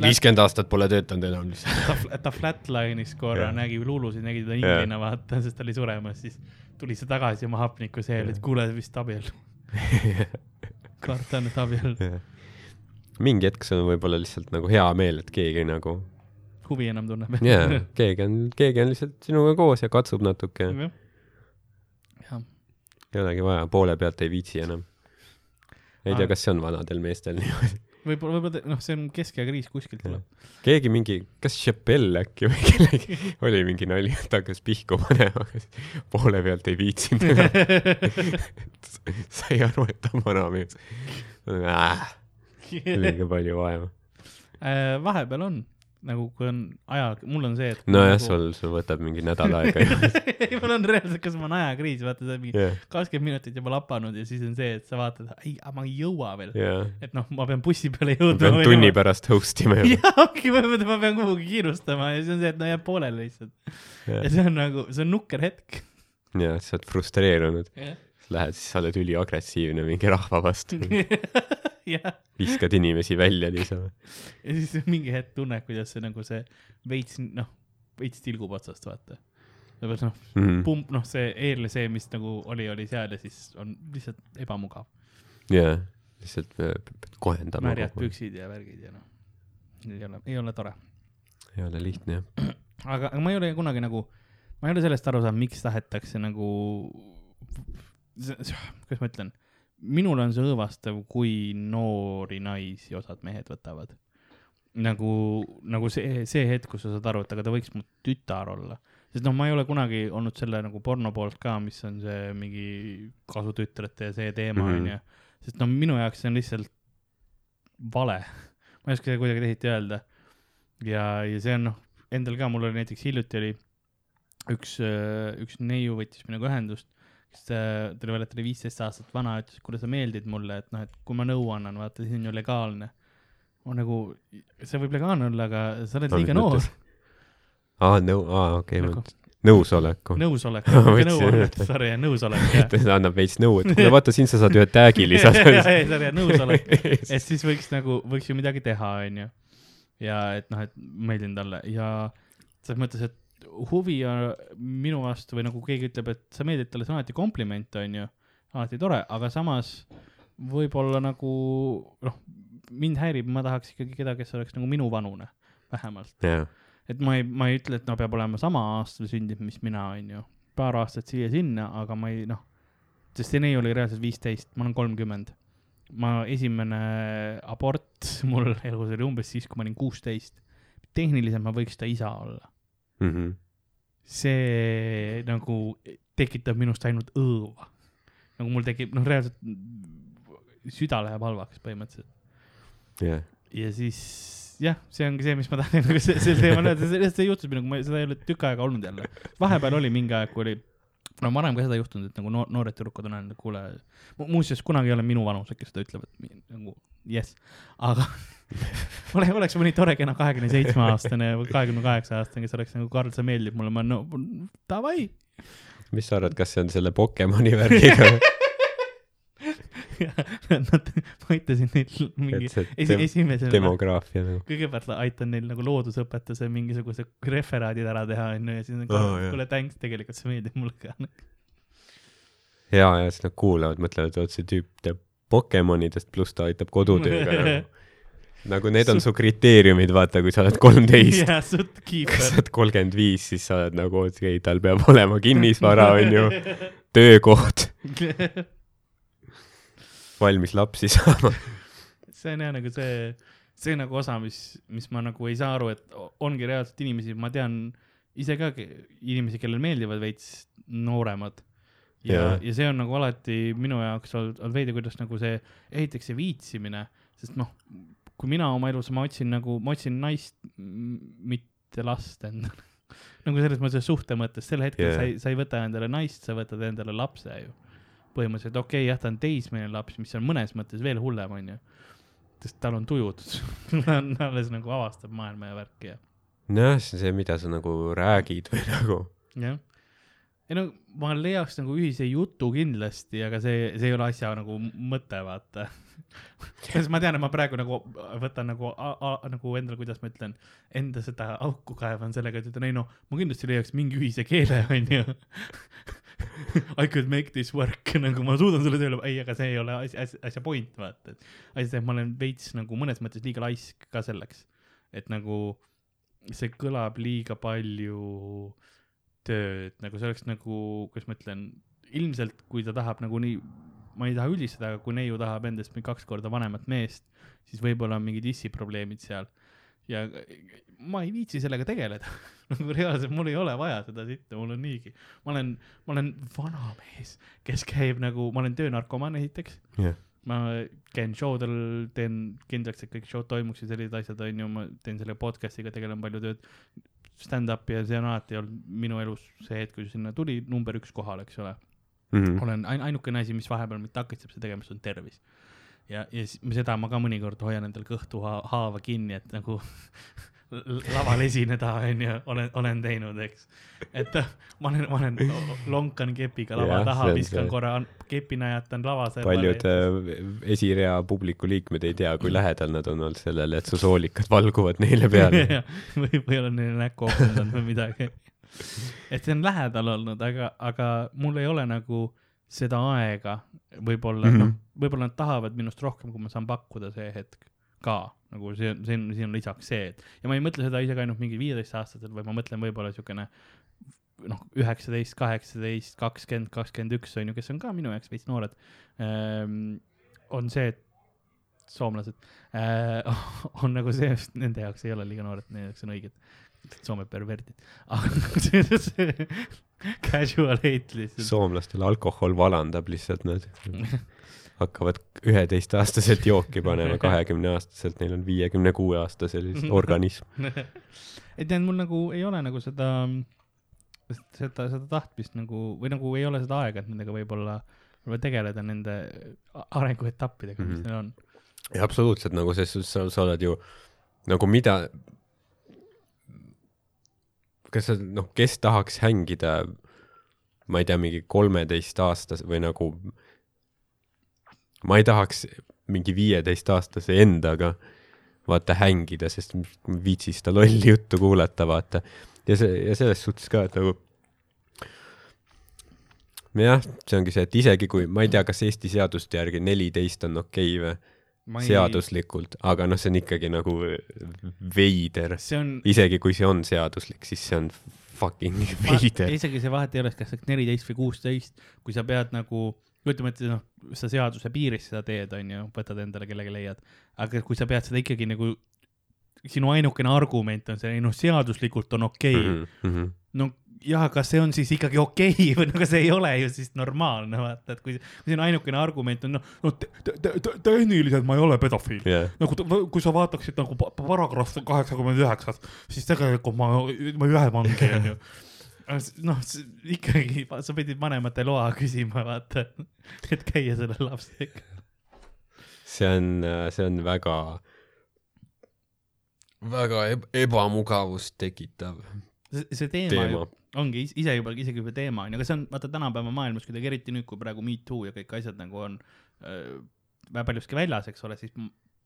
viiskümmend aastat pole töötanud enam lihtsalt. ta, ta flatline'is korra Jah. nägi luulusid, nägi teda Jah. inglina vaata, sest ta oli suremas, siis tuli see tagasi oma hapniku seel, et kuule vist abiellu. kardan, et abiellu. mingi hetk sul on võib-olla lihtsalt nagu hea meel, et keegi nagu, huvi enam tunneb. jaa, keegi on, keegi on lihtsalt sinuga koos ja katsub natuke, jah, ei olegi vaja, poole pealt ei viitsi enam. ei tea, kas see on vanadel meestel niimoodi. võib-olla, võib-olla, noh, see on keskaja kriis kuskilt tuleb. keegi mingi, kas Chappelle äkki või kellegi oli mingi nali, et hakkas pihku panema, aga siis poole pealt ei viitsinud enam. sai aru, et ta on vanamees. liiga palju vaeva. Äh, vahepeal on, nagu kui on aja, mul on see, et. nojah, sul, sul võtab mingi nädal aega. ei, mul on reaalselt, kas mul on ajakriis, vaata, sa oled mingi kakskümmend minutit juba lapanud ja siis on see, et sa vaatad, ei, ma ei jõua veel. jah. et noh, ma pean bussi peale ma jõudma. pean tunni pärast host ima juba. jaa, ongi, ma pean kuhugi kiirustama ja siis on see, et no jääb pooleli lihtsalt. ja see on nagu, see on nukker hetk. jah, sa oled frustreerunud, jah, lähed, siis sa oled üliagressiivne mingi rahva vastu, jah, viskad inimesi välja niisama. ja siis mingi hetk tunned, kuidas see nagu see veits, noh, veits tilgub otsast, vaata. noh, Mhm. pump, noh, see eelne see, mis nagu oli, oli seal ja siis on lihtsalt ebamugav. jaa, lihtsalt äh, pe- pead kohendama. märjad püksid ja värgid ja noh, ei ole, ei ole tore. ei ole lihtne jah. aga, aga ma ei ole kunagi nagu, ma ei ole sellest aru saanud, miks tahetakse nagu, kuidas ma ütlen, minul on see õõvastav, kui noori naisi osad mehed võtavad. nagu, nagu see, see hetk, kus sa saad aru, et aga ta võiks mu tütar olla. sest noh, ma ei ole kunagi olnud selle nagu porno poolt ka, mis on see mingi kasutütrete ja see teema Mhm. onju mm -hmm.. sest no minu jaoks see on lihtsalt vale. ma ei oska seda kuidagi teisiti öelda. ja, ja see on noh, endal ka, mul oli näiteks hiljuti oli üks, üks neiu võttis minuga ühendust, kes äh, ta oli et oli viisteist aastat vana, ütles, kuule, sa meeldid mulle, et noh, et kui ma nõu annan, vaata, siis on ju legaalne. ma nagu, see võib legaalne olla, aga sa oled liiga noor aa, nõu, aa, okei, Nagu- ma nõusoleku. nõusolek, mitte võtsin- nõuannet, sorry, nõusolek, ta annab veits nõu, et kuule vaata, siin sa saad ühe tag'i lisada. ei, sorry, nõusolek, et siis võiks nagu, võiks ju midagi teha, onju. ja et noh, et meeldin talle ja selles mõttes, et huvi on minu vastu või nagu keegi ütleb, et sa meeldid talle, see on alati kompliment, onju. alati tore, aga samas võib-olla nagu noh, mind häirib, ma tahaks ikkagi keda, kes oleks nagu minu vanune, vähemalt. jah, et ma ei, ma ei ütle, et no peab olema sama aastal sündinud, mis mina, onju. paar aastat siia-sinna, aga ma ei noh, sest see neiu oli reaalselt viisteist, ma olen kolmkümmend. ma esimene abort mul elus oli umbes siis, kui ma olin kuusteist. tehniliselt ma võiks ta isa olla. Mhm. see nagu tekitab minust ainult õõva. nagu mul tekib, noh, reaalselt süda läheb halvaks põhimõtteliselt. jah, ja siis jah, see ongi see, mis ma tahan nagu see, see teema öelda, see, see juhtus minuga, ma seda ei ole tükk aega olnud jälle. vahepeal oli mingi aeg, kui oli, no varem ka seda juhtunud, et nagu noor, noored tüdrukud on öelnud, kuule, muuseas kunagi ei ole minu vanused, kes seda ütlevad, nagu jess, aga ole, oleks mõni tore kena kahekümne seitsme aastane või kahekümne kaheksa aastane, kes oleks nagu Karl, sa meeldib mulle, ma no davai. mis sa arvad, kas see on selle Pokemoni värgiga? Nad, ma aitasin neil mingi see esi-, esimesel, demograafia nagu. kõigepealt aitan neil nagu loodusõpetuse mingisuguse referaadid ära teha, onju, ja siis on oh, kuule thanks, tegelikult see meeldib mulle ka. ja, ja siis nad kuulavad, mõtlevad, et see tüüp teab Pokemonidest, pluss ta aitab kodutööga nagu. Nagu need on su kriteeriumid, vaata, kui sa oled kolmteist. suht kui sa oled kolmkümmend viis, siis sa oled nagu, okei okay,, tal peab olema kinnisvara, onju, töökoht, valmis lapsi saama. see on jah nagu see, see nagu osa, mis, mis ma nagu ei saa aru, et ongi reaalselt inimesi, ma tean ise ka inimesi, kellele meeldivad veits nooremad. ja Jaa., ja see on nagu alati minu jaoks olnud, olnud veidi, kuidas nagu see, esiteks see viitsimine, sest noh, kui mina oma elus, ma otsin nagu, ma otsin naist, mitte last endale. nagu selles mõttes suhte mõttes, sel hetkel yeah. sa ei, sa ei võta endale naist, sa võtad endale lapse ju. põhimõtteliselt okei okay,, jah, ta on teismeline laps, mis on mõnes mõttes veel hullem, onju. sest tal on tujud ta on alles nagu avastab maailma ja värki ja, nojah, see on see, mida sa nagu räägid või nagu. jah. Ei no ma leiaks nagu ühise jutu kindlasti, aga see, see ei ole asja nagu mõte, vaata. sest ma tean, et ma praegu nagu võtan nagu, nagu endale, kuidas ma ütlen, enda seda auku kaevan sellega, et ütlen ei noh, ma kindlasti leiaks mingi ühise keele, onju. I could make this work, nagu ma suudan sulle tööle, ei, aga see ei ole asja, asja, point, vaata, et asi see, et ma olen veits nagu mõnes mõttes liiga laisk ka selleks, et nagu see kõlab liiga palju tööd, nagu see oleks nagu, kuidas ma ütlen, ilmselt kui ta tahab nagu nii, ma ei taha üldistada, aga kui neiu tahab endast mingi kaks korda vanemat meest, siis võib-olla on mingid issiprobleemid seal. ja ma ei viitsi sellega tegeleda, nagu reaalselt mul ei ole vaja seda sitta, mul on niigi, ma olen, ma olen vana mees, kes käib nagu, ma olen töönarkomaan esiteks. Jah, ma käin show del, teen kindlaks, et kõik show'd toimuks ja sellised asjad onju, ma teen selle podcast'iga, tegelen palju tööd. Stand-up'i ja see on alati olnud minu elus see hetk, kui sinna tuli number üks kohal, eks ole. Mhm. olen ain-, ainukene asi, mis vahepeal mind takistab seda tegemast, on tervis. ja, ja seda ma ka mõnikord hoian endal kõhtu ha haava kinni, et nagu laval esineda onju, olen, olen teinud, eks. et ma olen, ma olen, lonkan kepiga lava Jah, taha viskan see. korra kepi najatan lava servale. paljud äh, esirea publiku liikmed ei tea, kui lähedal nad on olnud sellele, et su soolikad valguvad neile peale. või, või olen neile näkku opendanud või midagi. et see on lähedal olnud, aga, aga mul ei ole nagu seda aega, võib-olla mm Mhm. -hmm. noh, võib-olla nad tahavad minust rohkem, kui ma saan pakkuda see hetk ka, nagu see on, see on, siin on lisaks see, et ja ma ei mõtle seda isegi ainult mingi viieteistaastaselt, vaid ma mõtlen võib-olla siukene noh, üheksateist, kaheksateist, kakskümmend, kakskümmend üks on ju, kes on ka minu jaoks veits noored ähm,. on see, et soomlased äh, on nagu see, nende jaoks ei ole liiga noored, nende jaoks on õiged Soome perverdid, casual hate lihtsalt. soomlastel alkohol valandab lihtsalt nad hakkavad üheteistaastaselt jooki panema, kahekümneaastaselt neil on viiekümne kuue aastase lihtsalt organism. et tead, mul nagu ei ole nagu seda, seda, seda tahtmist nagu või nagu ei ole seda aega, et nendega võib-olla, võib-olla tegeleda nende arenguetappidega, mis Mhm. neil on. ja absoluutselt nagu selles suhtes sa, sa oled ju nagu mida, kas sa noh, kes tahaks hängida, ma ei tea, mingi kolmeteistaastase või nagu, ma ei tahaks mingi viieteistaastase endaga vaata hängida, sest ma ei viitsi seda lolli juttu kuulata, vaata. ja see, ja selles suhtes ka, et nagu jah, see ongi see, et isegi kui, ma ei tea, kas Eesti seaduste järgi neliteist on okei okay või, seaduslikult, aga noh, see on ikkagi nagu veider. on, isegi kui see on seaduslik, siis see on fucking veider. isegi see vahet ei ole, kas oled neliteist või kuusteist, kui sa pead nagu, kujutame ette, noh, sa seaduse piiris seda teed, onju, võtad endale kellegi leiad, aga kui sa pead seda ikkagi nagu, sinu ainukene argument on see, ei noh, seaduslikult on okei okay., mm. -hmm. no jah, kas see on siis ikkagi okei okay? või no aga see ei ole ju siis normaalne, vaata, et kui, kui sinu ainukene argument on noh, no te, tehniliselt ma ei ole pedofiil yeah.. nagu kui sa vaataksid nagu pa- paragrahv kaheksakümmend üheksas, siis tegelikult ma, ma ei lähe vangi, onju. noh, ikkagi sa pidid vanemate loa küsima, vaata, et käia selle lapsega. see on, see on väga, väga eb ebamugavust tekitav see, teema, teema ongi is- ise juba isegi juba teema onju, aga see on vaata tänapäeva maailmas kuidagi eriti nüüd, kui praegu Me Too ja kõik asjad nagu on äh, väga paljuski väljas, eks ole, siis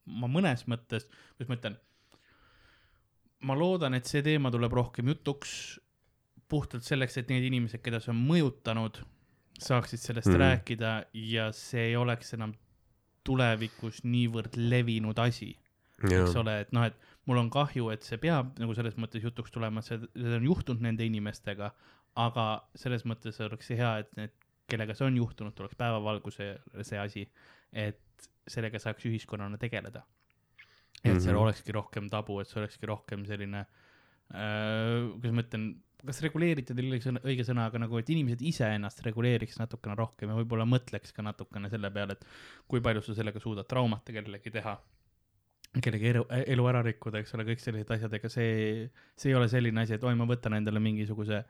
ma mõnes mõttes, kuidas ma ütlen, ma loodan, et see teema tuleb rohkem jutuks puhtalt selleks, et need inimesed, keda see on mõjutanud, saaksid sellest mm. rääkida ja see ei oleks enam tulevikus niivõrd levinud asi eks ole, et noh, et mul on kahju, et see peab nagu selles mõttes jutuks tulema, see, see on juhtunud nende inimestega, aga selles mõttes oleks hea, et need, kellega see on juhtunud, tuleks päevavalgusele see asi, et sellega saaks ühiskonnana tegeleda. et mm -hmm. seal olekski rohkem tabu, et see olekski rohkem selline äh,, kuidas ma ütlen, kas reguleeritud ei ole õige sõna- aga nagu, et inimesed ise ennast reguleeriks natukene rohkem ja võib-olla mõtleks ka natukene selle peale, et kui palju sa sellega suudad traumat kellelegi teha kellegi elu, elu ära rikkuda, eks ole, kõik sellised asjad, ega see, see ei ole selline asi, et oi, ma võtan endale mingisuguse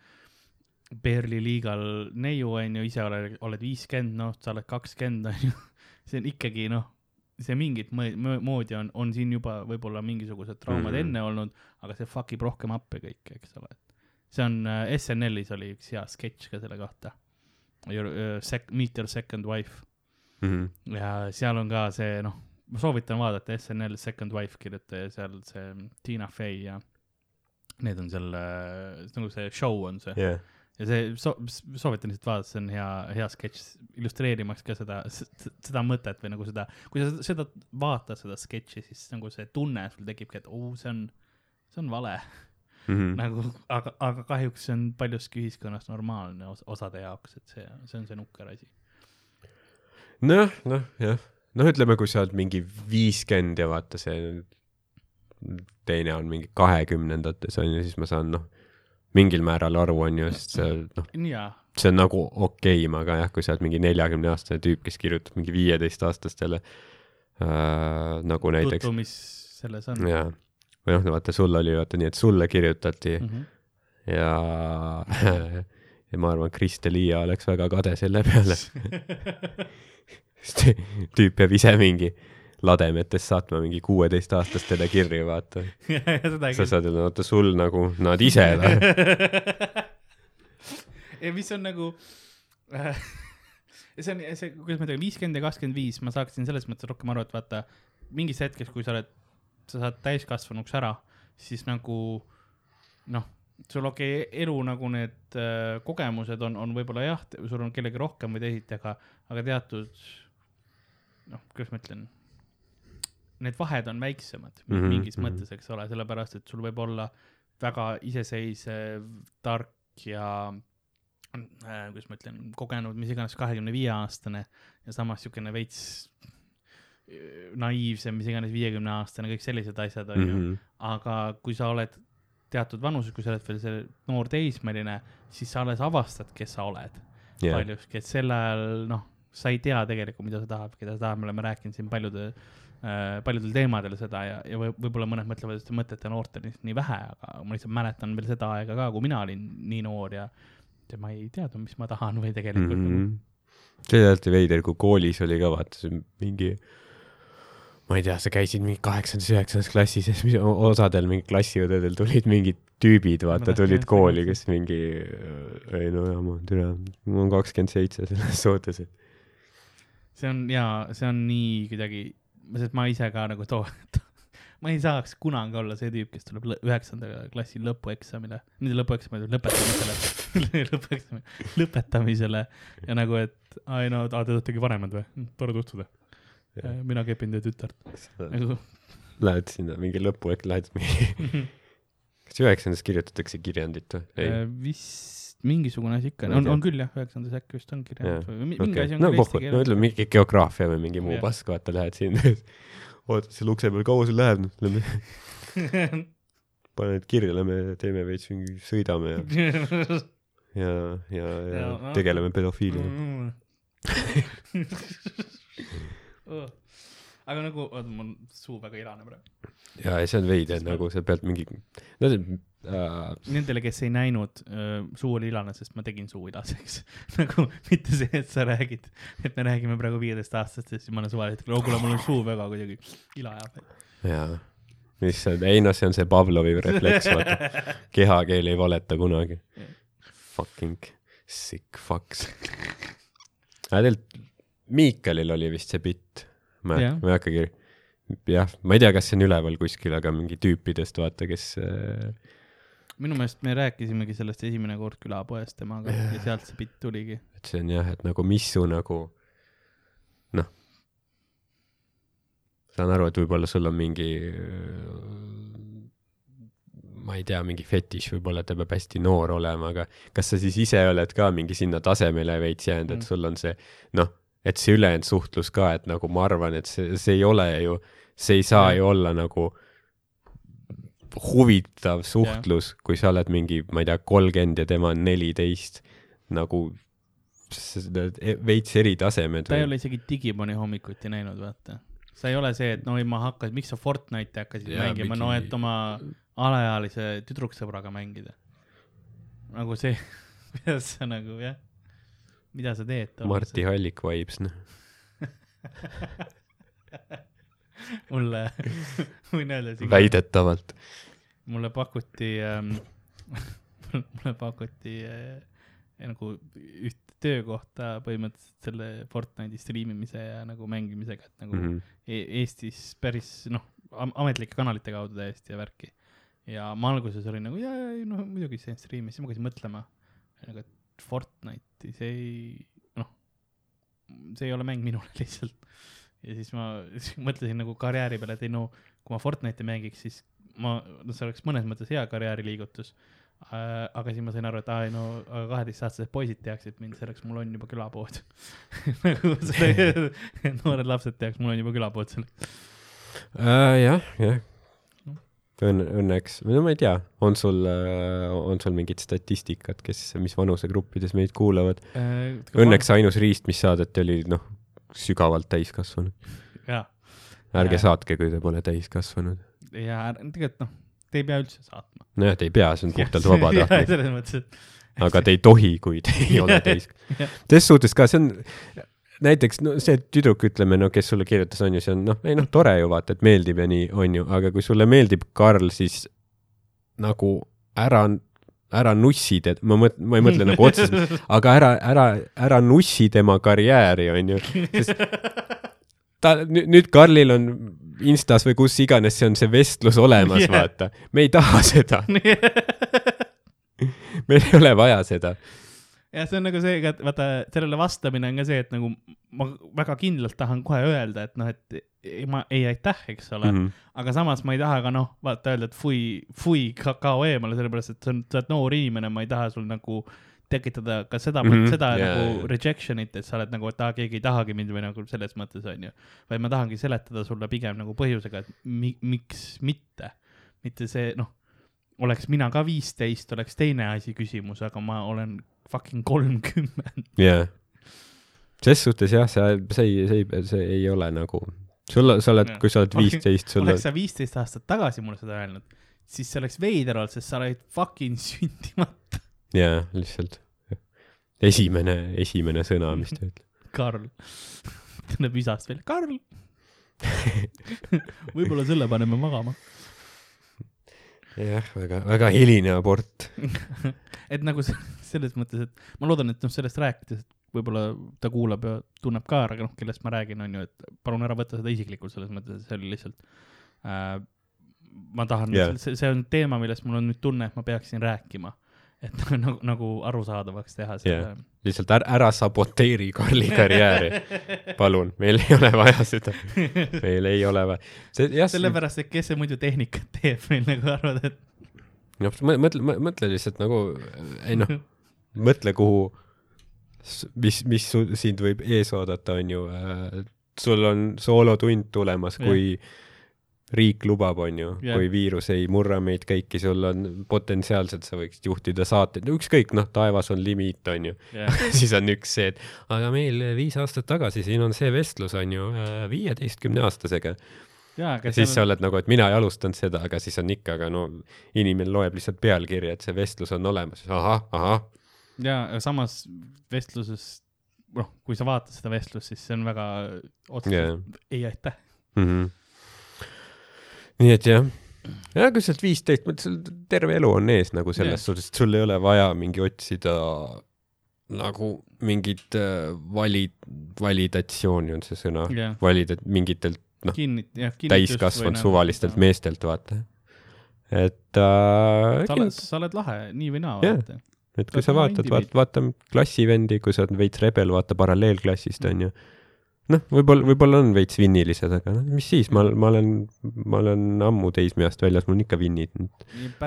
Berli liigal neiu, onju, ise oled, oled viiskümmend, noh, sa oled kakskümmend, onju. see on ikkagi, noh, see mingit moodi on, on siin juba võib-olla mingisugused traumad mm. -hmm. enne olnud, aga see fuck ib rohkem appi kõik, eks ole. See on äh, SNL-is oli üks hea sketš ka selle kohta. Your uh, sec-, Meet your second wife Mhm. ja seal on ka see, noh, ma soovitan vaadata SNL Second Wife kirjutaja seal see Tina Fey ja need on seal, nagu see show on see jah, ja see so,, soovitan lihtsalt vaadata, see on hea, hea sketš, illustreerimaks ka seda, seda mõtet või nagu seda, kui sa seda vaatad, seda sketši, siis nagu see tunne sul tekibki, et oo, see on, see on vale Mhm. nagu, aga, aga kahjuks see on paljuski ühiskonnas normaalne os osade jaoks, et see, see on see nukker asi. noh, noh jah, noh, ütleme, kui sa oled mingi viiskümmend ja vaata see teine on mingi kahekümnendates on ju, siis ma saan noh, mingil määral aru on ju, sest see noh, jaa, see on nagu okei okay,, aga jah, kui sa oled mingi neljakümne aastane tüüp, kes kirjutab mingi viieteistaastastele äh, nagu näiteks tutvu, mis selles on. jaa, või noh, vaata sul oli vaata nii, et sulle kirjutati Mm -hmm. ja ja ma arvan, Kriste-Liia oleks väga kade selle peale, sest tüüp peab ise mingi lademetes saatma mingi kuueteistaastastele kirju, vaata. sa saad öelda, oota sul nagu nad ise ja mis on nagu äh, see on see, kuidas ma ütlen, viiskümmend ja kakskümmend viis, ma saaksin selles mõttes rohkem aru, et vaata mingis hetkes, kui sa oled, sa saad täiskasvanuks ära, siis nagu noh, sul okei okay,, elu nagu need äh, kogemused on, on võib-olla jah, sul on kellegi rohkem või teisiti, aga, aga teatud noh, kuidas ma ütlen, need vahed on väiksemad mm -hmm, mingis mm. -hmm. mõttes, eks ole, sellepärast et sul võib olla väga iseseisev, tark ja äh, kuidas ma ütlen, kogenud mis iganes kahekümne viie aastane ja samas siukene veits naiivsem, mis iganes viiekümne aastane, kõik sellised asjad onju mm. -hmm. aga kui sa oled teatud vanuses, kui sa oled veel see noor teismeline, siis sa alles avastad, kes sa oled yeah. paljuski, et sel ajal noh, sa ei tea tegelikult, mida sa tahad, keda sa tahad, me oleme rääkinud siin paljude äh, paljudel teemadel seda ja, ja võib- võib-olla mõned mõtlevad, et te mõtlete noortel lihtsalt nii vähe, aga ma lihtsalt mäletan veel seda aega ka, kui mina olin nii noor ja ma ei teadnud, mis ma tahan või tegelikult mm. -hmm. see oli alati veider, kui koolis oli ka vaata see mingi ma ei tea, sa käisid mingi kaheksandas, üheksandas klassis ja siis osadel mingi klassiõdedel tulid mingid tüübid, vaata, tulid kooli, kes mingi, ei no jaa, ma türa, mul on kakskümmend seitse selles suhtes, et see on jaa, see on nii kuidagi, sest ma ise ka nagu too, ma ei saaks kunagi olla see tüüp, kes tuleb üheksanda klassi lõpueksamile, mitte lõpueksamile, lõpetamisele, lõpueksamile, lõpetamisele ja nagu, et ai no, te oletegi vanemad või? tore tutvuda. Mina kepin teie tütart. nagu lähed sinna mingi lõpu, lähed mingi, kas üheksandas kirjutatakse kirjandit või? äh, vist mingisugune asi ikka, on, on küll jah, üheksandas äkki vist on kirjandus Jah, või mi- mingi okei. asi on no küll pohhu, no ütleme mingi geograafia või mingi muu pask, vaata, lähed sinna, ootad seal ukse peal, kaua sul läheb, noh, mingi. paned kirja, lähme teeme veits mingi, sõidame ja, ja, ja, ja tegeleme pedofiiliaga. aga nagu, oota, mul suu väga ilane praegu. ja, ja see on veider nagu sa pead mingi, no see äh,, Nendele, kes ei näinud, suu oli ilane, sest ma tegin suu ilaseks. nagu mitte see, et sa räägid, et me räägime praegu viieteistaastastest, siis ma olen suvaliselt, oh kuule, mul on suu väga kuidagi ila ajab. jaa, mis on, ei noh, see on see Pavlovi refleks, vaata. kehakeel ei valeta kunagi. Fucking sick fucks. aga tegelikult Miikalil oli vist see bitt. ma ma ei hakkagi, jah, ma ei tea, kas see on üleval kuskil, aga mingi tüüpidest vaata, kes äh, minu meelest me rääkisimegi sellest esimene kord külapoes temaga ja sealt see bitt tuligi. et see on jah, et nagu mis su nagu noh, saan aru, et võib-olla sul on mingi ma ei tea, mingi fetiš võib-olla, ta peab hästi noor olema, aga kas sa siis ise oled ka mingi sinna tasemele veits jäänud, Mm. et sul on see noh, et see ülejäänud suhtlus ka, et nagu ma arvan, et see, see ei ole ju, see ei saa Jah. ju olla nagu huvitav suhtlus, kui sa oled mingi, ma ei tea, kolmkümmend ja tema on neliteist, nagu veits eri tasemed ta ei ole isegi Digimoni hommikuti näinud, vaata. sa ei ole see, et no ma hakkasin, miks sa Fortnite'i hakkasid Jaa, mängima, mingi- no et oma alaealise tüdruksõbraga mängida. nagu see, kuidas sa nagu jah, mida sa teed? Marti Hallik vibes, noh. mulle, võin öelda siin. väidetavalt. mulle pakuti ähm, mulle pakuti äh, nagu üht töökohta põhimõtteliselt selle Fortnite'i striimimise ja nagu mängimisega, et nagu mm. -hmm. e Eestis päris noh, ametlike kanalite kaudu täiesti ja värki. ja ma alguses olin nagu ja, ja, noh muidugi see striimi, siis ma hakkasin mõtlema, nagu et Fortnite'i see ei, noh, see ei ole mäng minule lihtsalt. ja siis ma siis mõtlesin nagu karjääri peale, et ei no kui ma Fortnite'i mängiks, siis ma, no see oleks mõnes mõttes hea karjääriliigutus äh,. aga siis ma sain aru, et aa ei no kaheteistaastased poisid teaksid mind selleks, mul on juba külapood. nagu noored lapsed teaks, mul on juba külapood selleks. Äh, jah, jah. Õnne, õnneks, no ma ei tea, on sul, on sul mingit statistikat, kes, mis vanusegruppides meid kuulavad? Äh, Õnneks ainus riist, mis saadeti, oli noh, sügavalt täiskasvanud. jaa, ärge Jaa. saatke, kui te pole täiskasvanud. ja tegelikult noh, te ei pea üldse saatma. nojah, te ei pea, see on puhtalt vabatahtlik, selles mõttes, et aga te ei tohi, kui te ei ole täis. Selles suhtes ka see on, näiteks no see tüdruk, ütleme no kes sulle kirjutas, on ju, see on noh, ei noh, tore ju vaata, et meeldib ja nii, on ju, aga kui sulle meeldib Karl, siis nagu ära, ära nussi teda, ma mõtlen, ma ei mõtle nagu otseselt, aga ära, ära, ära nussi tema karjääri, on ju, sest ta nüüd, Karlil on Instas või kus iganes see on see vestlus olemas yeah., vaata. me ei taha seda, meil ei ole vaja seda. Ja see on nagu see, et vaata, sellele vastamine on ka see, et nagu ma väga kindlalt tahan kohe öelda, et noh, et ei, ma ei aitäh, eks ole mm. -hmm. aga samas ma ei taha ka noh, vaata öelda, et fui, fui, kao eemale, sellepärast et sa oled noor inimene, ma ei taha sul nagu tekitada ka seda mm, -hmm. seda yeah, nagu rejection'it, et sa oled nagu, et aa, keegi ei tahagi mind või nagu selles mõttes onju. vaid ma tahangi seletada sulle pigem nagu põhjusega, et mi, miks mitte, mitte see noh, oleks mina ka viisteist, oleks teine asi küsimus, aga ma olen fucking kolmkümmend. jaa. ses suhtes jah, see, see ei, see see ei ole nagu, sul, sa oled Jah., kui sa oled viisteist, sul oleks, sa viisteist aastat tagasi mulle seda öelnud, siis see oleks veider olnud, sest sa olid fucking sündimata, jaa, lihtsalt. esimene, esimene sõna, mis ta ütleb. Karl. tuleb isast välja, Karl. võib-olla selle paneme magama. jah, väga, väga hiline abort. et nagu se- selles mõttes, et ma loodan, et noh, sellest rääkides, et võib-olla ta kuulab ja tunneb ka ära, noh, kellest ma räägin, on ju, et palun ära võta seda isiklikult selles mõttes, et see oli lihtsalt äh,. ma tahan yeah., see, see on teema, millest mul on nüüd tunne, et ma peaksin rääkima, et nagu, nagu arusaadavaks teha selle Jah. lihtsalt ära, ära saboteeri Karli karjääri. palun, meil ei ole vaja seda, meil ei ole vaja. see jah, sellepärast, et kes see muidu tehnikat teeb, meil nagu arvad, et noh, mõtle, mõtle lihtsalt nagu, ei noh, mõtle, kuhu, mis, mis sind võib ees oodata, on ju äh,. sul on soolotund tulemas, kui riik lubab, on ju Jah. kui viirus ei murra meid kõiki, sul on potentsiaalselt, sa võiksid juhtida saateid, ükskõik, noh, taevas on limiit, on ju. jah, siis on üks see, et aga meil viis aastat tagasi siin on see vestlus, on ju, viieteistkümne aastasega. aga ja siis sa oled nagu, et mina ei alustanud seda, aga siis on ikka, aga no inimene loeb lihtsalt pealkirja, et see vestlus on olemas, ahah, ahah, jaa, aga samas vestluses, noh, kui sa vaatad seda vestlust, siis see on väga otseselt yeah. ei aitäh. mm. -hmm. Nii et jah, ja kui sa oled viisteist, mõtle sul terve elu on ees nagu selles Jah. suhtes, et sul ei ole vaja mingi otsida nagu mingit äh, vali-, validatsiooni on see sõna, jah, valida mingitelt jah. täiskasvanud suvalistelt. meestelt, vaata. et äh, sa oled, sa oled lahe nii või naa, Jah. vaata. et kui sa oled vaatad, vaata, vaata klassivendi, kui sa oled veits rebel, vaata paralleelklassist onju. noh, võib-olla, võib-olla on veits vinnilised, aga noh, mis siis, ma, ma olen, ma olen ammu teismeeast väljas, mul on ikka vinnid,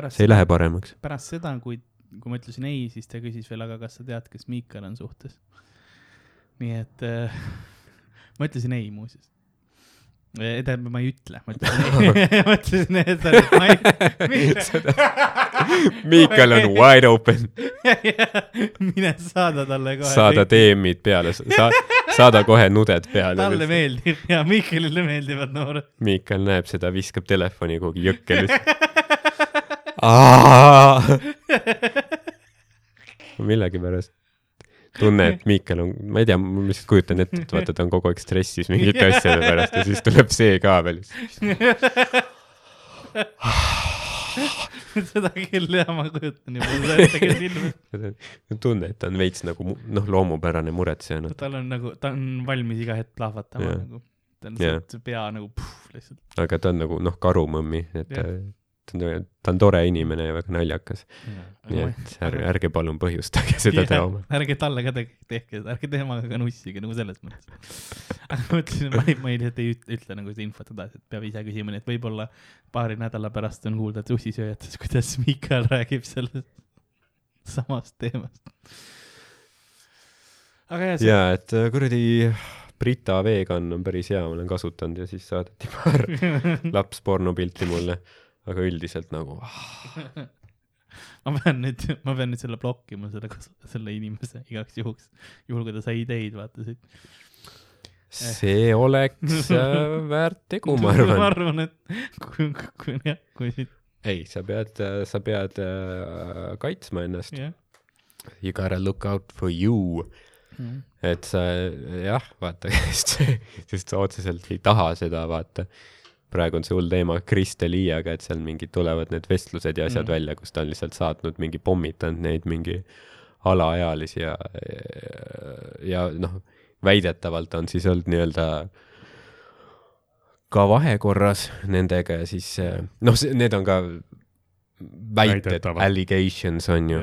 see ei lähe paremaks. pärast seda, kui, kui ma ütlesin ei, siis ta küsis veel, aga kas sa tead, kas Miikal on suhtes. nii et äh, ma ütlesin ei muuseas. tähendab, ma ei ütle, ma ütlesin ei ma ütlesin, et ma ei. Miikal on wide open, mine saada talle kohe. saada. DM-id peale, sa-, saada kohe nuded talle peale. meeldib ja Miikalile meeldivad noored. Miikal näeb seda, viskab telefoni kuhugi jõkke lihtsalt. millegipärast tunne, et Miikal on, ma ei tea, ma lihtsalt kujutan ette, et vaata, ta on kogu aeg stressis mingite asjade pärast ja siis tuleb see ka veel. seda küll jah, ma kujutan juba seda ette ka silme. tunne, et ta on veits nagu noh, loomupärane muretseja. noh. tal on nagu, ta on valmis iga hetk plahvatama Jah. nagu. ta on lihtsalt see pea nagu puh, lihtsalt. aga ta on nagu noh, karumõmmi, et Jah. Ta on, tore inimene ja väga naljakas. nii et ärge, ärge palun põhjustage seda draama. ärge talle ka tehke, ärge temaga ka nussige nagu selles mõttes. aga ma ütlesin, ma ma lihtsalt ei ütle, ütle nagu seda infot edasi, et peab ise küsima, nii et võib-olla paari nädala pärast on kuulda tussisööjates, kuidas Miikal räägib sellest samast teemast. aga jah, see ja et äh, kuradi Brita vegan on päris hea, ma olen kasutanud ja siis saadeti paar laps pornopilti mulle, aga üldiselt nagu ah, ma pean nüüd, ma pean nüüd selle blokkima, selle, selle inimese igaks juhuks, juhul kui ta sai ideid, vaata siit. see oleks äh, väärt tegu, ma ma arvan. arvan, et kui, kui jah, kui siit, ei, sa pead, sa pead äh, kaitsma ennast. jah. You gotta look out for you. et sa jah, vaata, sest, sest sa otseselt ei taha seda, vaata. Praegu on see hull teema Kristel Iiaga, et seal mingid tulevad need vestlused ja asjad mm. välja, kus ta on lihtsalt saatnud mingi pommitanud neid mingi alaealisi ja, ja noh, väidetavalt on siis olnud nii-öelda ka vahekorras nendega ja siis noh, need on ka väited, allegations on ju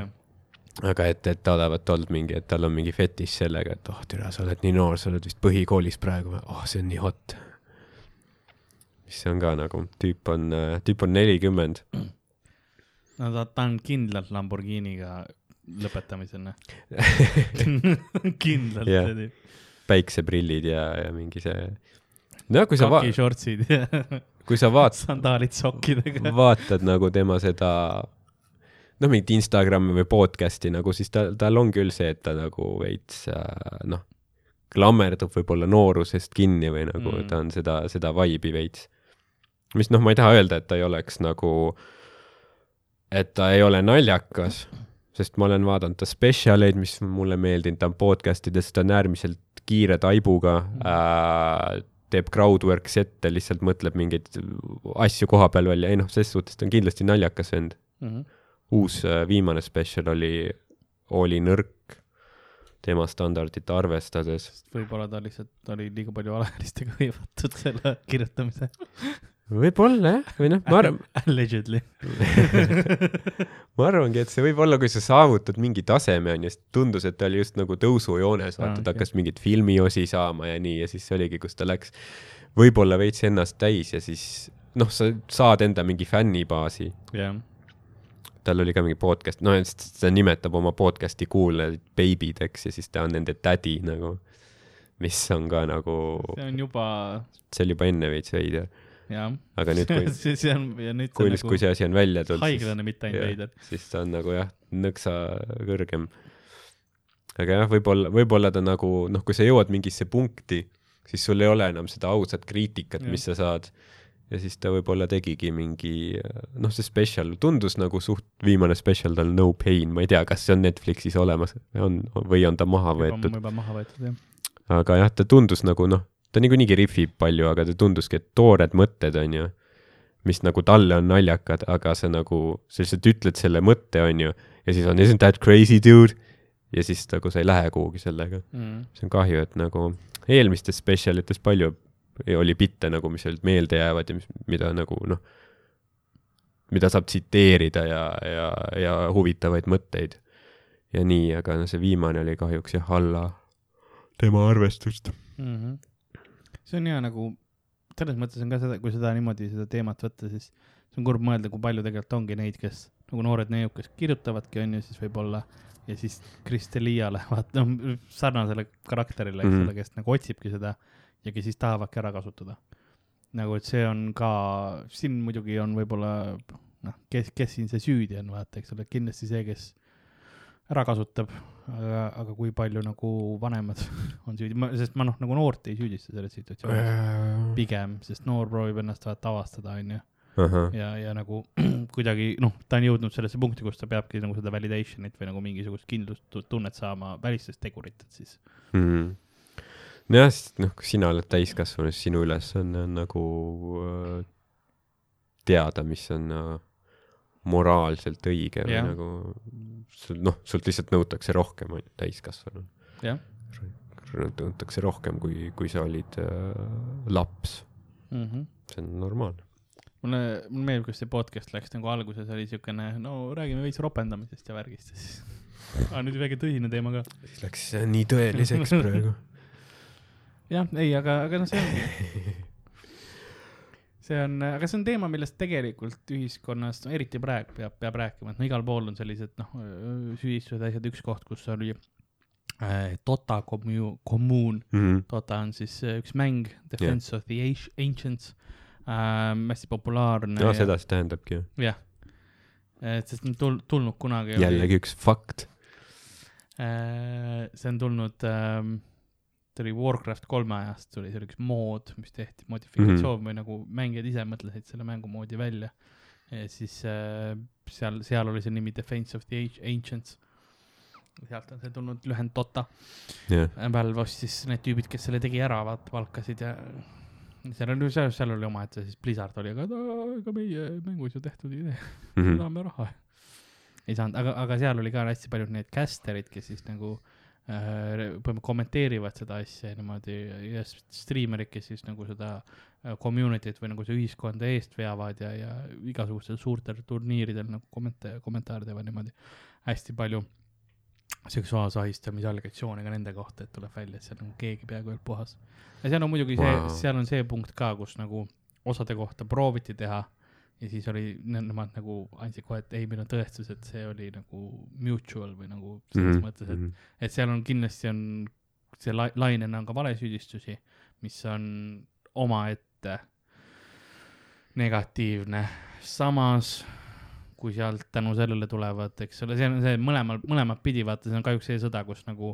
aga et, et ta olevat olnud mingi, et tal on mingi fetiš sellega, et oh türa, sa oled nii noor, sa oled vist põhikoolis praegu, oh see on nii hot. Mis on ka nagu, tüüp on, tüüp on nelikümmend. no ta, ta on kindlalt Lamborghiniga lõpetamisel, noh. kindlalt Jah. see tüüp. päikseprillid ja, ja mingi see. no kui sa va-, kakishortsid ja kui sa vaat-, sandaalid sokkidega. vaatad nagu tema seda noh, mingit Instagrami või podcast'i nagu, siis ta, tal on küll see, et ta nagu veits äh, noh, klammerdub võib-olla noorusest kinni või nagu mm. ta on seda, seda vibe'i veits. Mis noh, ma ei taha öelda, et ta ei oleks nagu, et ta ei ole naljakas, sest ma olen vaadanud ta spetsialeid, mis mulle meeldinud, ta on podcast ides, ta on äärmiselt kiire taibuga äh,, teeb crowdwork's ette, lihtsalt mõtleb mingeid asju koha peal välja, ei noh, ses suhtes ta on kindlasti naljakas vend. Mhm. uus äh, viimane spetsial oli, oli nõrk tema standardit arvestades. võib-olla ta lihtsalt oli liiga palju alaealistega hõivatud selle kirjutamise. Võib-olla jah, või noh, ma arvan, Allegedly. ma arvangi, et see võib olla, kui sa saavutad mingi taseme onju, sest tundus, et ta oli just nagu tõusujoones, Aa, vaata ta okei. hakkas mingit filmiosi saama ja nii ja siis see oligi, kus ta läks võib-olla veits ennast täis ja siis noh, sa saad enda mingi fännibaasi. jah, tal oli ka mingi podcast, no ta nimetab oma podcast'i kuulajaid beebideks ja siis ta on nende tädi nagu, mis on ka nagu, see on juba, see oli juba enne veits veider. Aga nüüd, kui, see, on ja nüüd kui on kui nagu see asi on välja tulnud, haiglane, mitte ainult veider. siis ta on nagu jah, nõksa kõrgem. aga jah, võib-olla, võib-olla ta nagu noh, kui sa jõuad mingisse punkti, siis sul ei ole enam seda ausat kriitikat, mis sa saad. ja siis ta võib-olla tegigi mingi noh, see spetsial tundus nagu suht viimane spetsial tal No Pain, ma ei tea, kas see on Netflixis olemas, on või on ta maha võetud, juba maha võetud, jah. aga jah, ta tundus nagu noh, ta niikuinii rihvib palju, aga ta tunduski, et toored mõtted onju. mis nagu talle on naljakad, aga sa nagu, sa lihtsalt ütled selle mõtte, onju, ja siis on isn't that crazy dude ja siis nagu sa ei lähe kuhugi sellega. mm.. see on kahju, et nagu eelmistes spetsialites palju oli bitte nagu, mis olid meelde jäävad ja mis, mida nagu noh, mida saab tsiteerida ja, ja, ja huvitavaid mõtteid ja nii, aga no see viimane oli kahjuks jah alla tema arvestust. mm. -hmm. See on hea nagu, selles mõttes on ka seda, kui seda niimoodi seda teemat võtta, siis see on kurb mõelda, kui palju tegelikult ongi neid, kes nagu noored neiud, kes kirjutavadki, onju, siis võib-olla ja siis Kristelia lähevad, noh, sarnasele karakterile, eks Mhm. ole, kes nagu otsibki seda ja kes siis tahavadki ära kasutada. nagu, et see on ka, siin muidugi on võib-olla noh, kes, kes siin see süüdi on, vaata, eks ole, kindlasti see, kes ära kasutab, aga, aga kui palju nagu vanemad on süüdi, sest ma noh, nagu noort ei süüdista selles situatsioonis, pigem, sest noor proovib ennast vaata avastada, onju. ja, ja nagu kuidagi noh, ta on jõudnud sellesse punkti, kus ta peabki nagu seda validation'it või nagu mingisugust kindlustunnet saama välistest teguritest siis. mm.. nojah, sest noh, kui sina oled täiskasvanu, siis sinu ülesanne on nagu äh, teada, mis on äh, moraalselt õige või nagu sul noh, sult lihtsalt nõutakse rohkem, on ju, täiskasvanuna. jah nõutakse rohkem, kui, kui sa olid äh, laps, mm. -hmm. see on normaalne. mulle, mulle meeldib, kuidas see podcast läks nagu alguses oli siukene, no räägime veits ropendamisest ja värgist ja siis. aga nüüd väike tõsine teema ka. siis läks nii tõeliseks praegu. jah, ei, aga, aga noh, see on, see on, aga see on teema, millest tegelikult ühiskonnas, no eriti praegu peab, peab rääkima, et no igal pool on sellised noh, süüdistused, asjad, üks koht, kus oli äh, Dota kommu-, kommuun, Dota on siis äh, üks mäng, Defense yeah. of the Ancient- Ancients äh,, hästi populaarne. no seda see tähendabki ju. jah, et sest on tul-, tulnud kunagi. jällegi üks fakt. Äh, see on tulnud ähm,, ta oli Warcraft kolme ajast tuli, see oli üks mood, mis tehti, modifikatsioon mm -hmm. või nagu mängijad ise mõtlesid selle mängumoodi välja. ja siis äh, seal, seal oli see nimi Defense of the Anci- Ancients. sealt on see tulnud lühend Dota. jah, Valve ostis need tüübid, kes selle tegi ära, vaat palkasid ja seal oli, seal, seal oli omaette siis Blizzard oli, aga "Aa, ega meie mängus ju tehtud ei tee, me Mhm. tahame raha. ei saanud, aga, aga seal oli ka hästi paljud need caster'id, kes siis nagu äh, põhimõtteliselt kommenteerivad seda asja niimoodi ja striimerid, kes siis nagu seda äh, community't või nagu seda ühiskonda eest veavad ja, ja igasugustel suurtel turniiridel nagu kommenta-, kommentaare teevad niimoodi hästi palju seksuaalse ahistamise allegatsioone ka nende kohta, et tuleb välja, et seal on keegi peaaegu ei olnud puhas. ja seal on muidugi see wow., seal on see punkt ka, kus nagu osade kohta prooviti teha ja siis oli, nemad nagu andsid kohe, et ei, meil on tõestus, et see oli nagu mutual või nagu selles mm -hmm. mõttes, et, et seal on kindlasti on see la-, lainena on ka valesüüdistusi, mis on omaette negatiivne, samas kui sealt tänu sellele tulevad, eks ole, see on see mõlemal, mõlemat pidi, vaata, see on kahjuks see sõda, kus nagu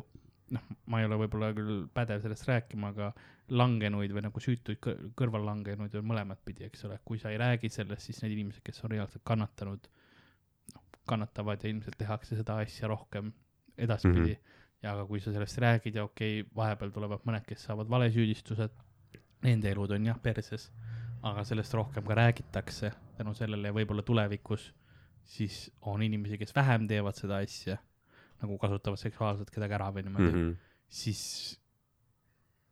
noh, ma ei ole võib-olla küll pädev sellest rääkima, aga langenuid või nagu süütuid kõ- kõrvallangenuid on mõlemat pidi, eks ole, kui sa ei räägi sellest, siis need inimesed, kes on reaalselt kannatanud, noh, kannatavad ja ilmselt tehakse seda asja rohkem edaspidi mm. -hmm. ja aga kui sa sellest räägid ja okei okay,, vahepeal tulevad mõned, kes saavad valesüüdistused, nende elud on jah perses, aga sellest rohkem ka räägitakse tänu sellele ja võib-olla tulevikus siis on inimesi, kes vähem teevad seda asja, nagu kasutavad seksuaalselt kedagi ära või niimoodi mm. -hmm. siis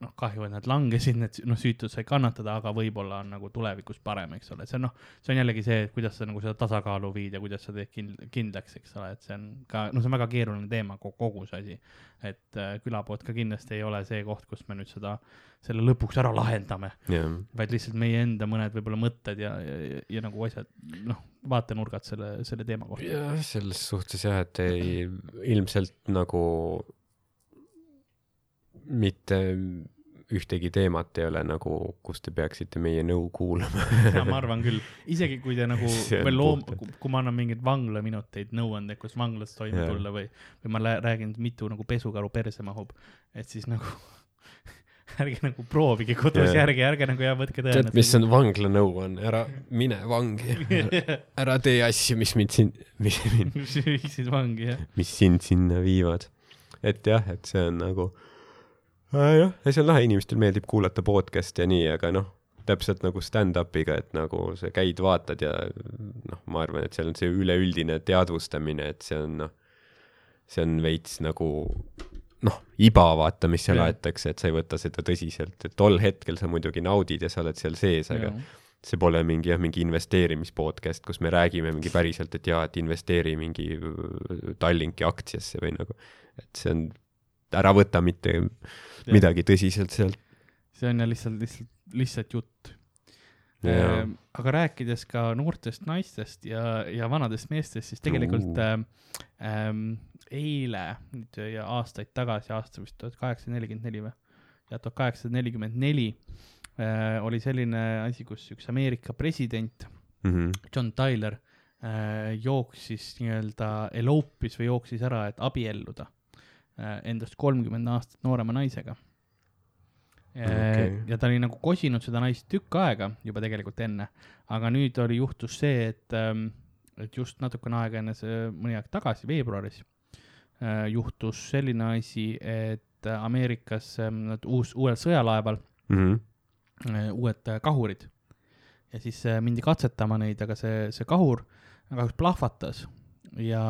noh, kahju, et nad langesid, need noh, süütud sai kannatada, aga võib-olla on nagu tulevikus parem, eks ole, see on noh, see on jällegi see, et kuidas sa nagu seda tasakaalu viid ja kuidas sa teed kind-, kindlaks, eks ole, et see on ka, noh, see on väga keeruline teema, kogu see asi. et äh, külapood ka kindlasti ei ole see koht, kus me nüüd seda, selle lõpuks ära lahendame, jah, vaid lihtsalt meie enda mõned võib-olla mõtted ja, ja, ja, ja nagu asjad, noh, vaatenurgad selle, selle teema kohta. jah, selles suhtes jah, et ei, ilmselt nagu mitte ühtegi teemat ei ole nagu, kus te peaksite meie nõu kuulama. ja ma arvan küll, isegi kui te nagu veel loom- kui ma annan mingeid vanglaminuteid, nõuandeid, kuidas vanglas toime Jaa. tulla või, või ma räägin, mitu nagu pesukaru perse mahub, et siis nagu ärge nagu proovige kodus Jaa. järgi, ärge nagu jah, võtke tead, mis on vanglanõuanne, ära mine vangi, ära tee asju, mis mind siin, mis mind, mis viiksid vangi jah. mis sind sinna viivad. et jah, et see on nagu jah, ja see on lahe, inimestel meeldib kuulata podcast'e ja nii, aga noh, täpselt nagu stand-up'iga, et nagu sa käid, vaatad ja noh, ma arvan, et seal on see üleüldine teadvustamine, et see on noh, see on veits nagu noh, iba vaata, mis seal aetakse, et sa ei võta seda tõsiselt, et tol hetkel sa muidugi naudid ja sa oled seal sees, aga see pole mingi jah, mingi investeerimispodcast, kus me räägime mingi päriselt, et jaa, et investeeri mingi Tallinki aktsiasse või nagu, et see on, ära võta mitte midagi tõsiselt sealt. see on ja lihtsalt, lihtsalt, lihtsalt jutt. Ehm, aga rääkides ka noortest naistest ja, ja vanadest meestest, siis tegelikult Uh. ähm, eile nüüd ja aastaid tagasi, aasta vist tuhat kaheksasada nelikümmend neli või, ja tuhat kaheksasada nelikümmend neli äh, oli selline asi, kus üks Ameerika president Mhm. John Tyler äh, jooksis nii-öelda elope'is või jooksis ära, et abielluda äh, endast kolmkümmend aastat noorema naisega äh, Okei. ja ta oli nagu kosinud seda naist tükk aega juba tegelikult enne, aga nüüd oli, juhtus see, et ähm,, et just natukene aega enne see, mõni aeg tagasi, veebruaris äh, juhtus selline asi, et äh, Ameerikas ähm, uus, uuel sõjalaeval Mhm. äh, uued äh, kahurid ja siis äh, mindi katsetama neid, aga see, see kahur kahjuks plahvatas ja,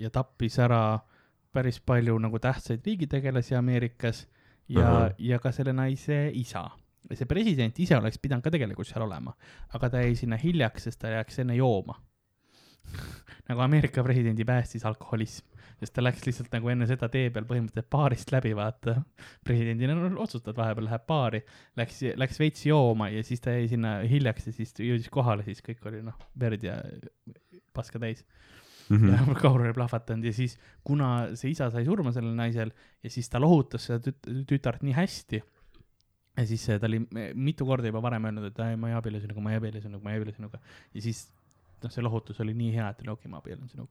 ja tappis ära päris palju nagu tähtsaid riigitegelasi Ameerikas ja Ahah., ja ka selle naise isa. ja see president ise oleks pidanud ka tegelikult seal olema, aga ta jäi sinna hiljaks, sest ta läks enne jooma. nagu Ameerika presidendi päästis alkoholism, sest ta läks lihtsalt nagu enne seda tee peal põhimõtteliselt baarist läbi, vaata. presidendina no, otsustad, vahepeal läheb baari, läks, läks veits jooma ja siis ta jäi sinna hiljaks ja siis jõudis kohale, siis kõik oli noh, verd ja paska täis. Mhm. ja kahur oli plahvatanud ja siis, kuna see isa sai surma sellel naisel ja siis ta lohutas seda tüt- tütart nii hästi. ja siis eh, ta oli eh, mitu korda juba varem öelnud, et "Ai, ma ei abiellu sinuga, ma ei abiellu sinuga, ma ei abiellu sinuga. ja siis noh, see lohutus oli nii hea, et oli okei okay,, ma abiellun sinuga.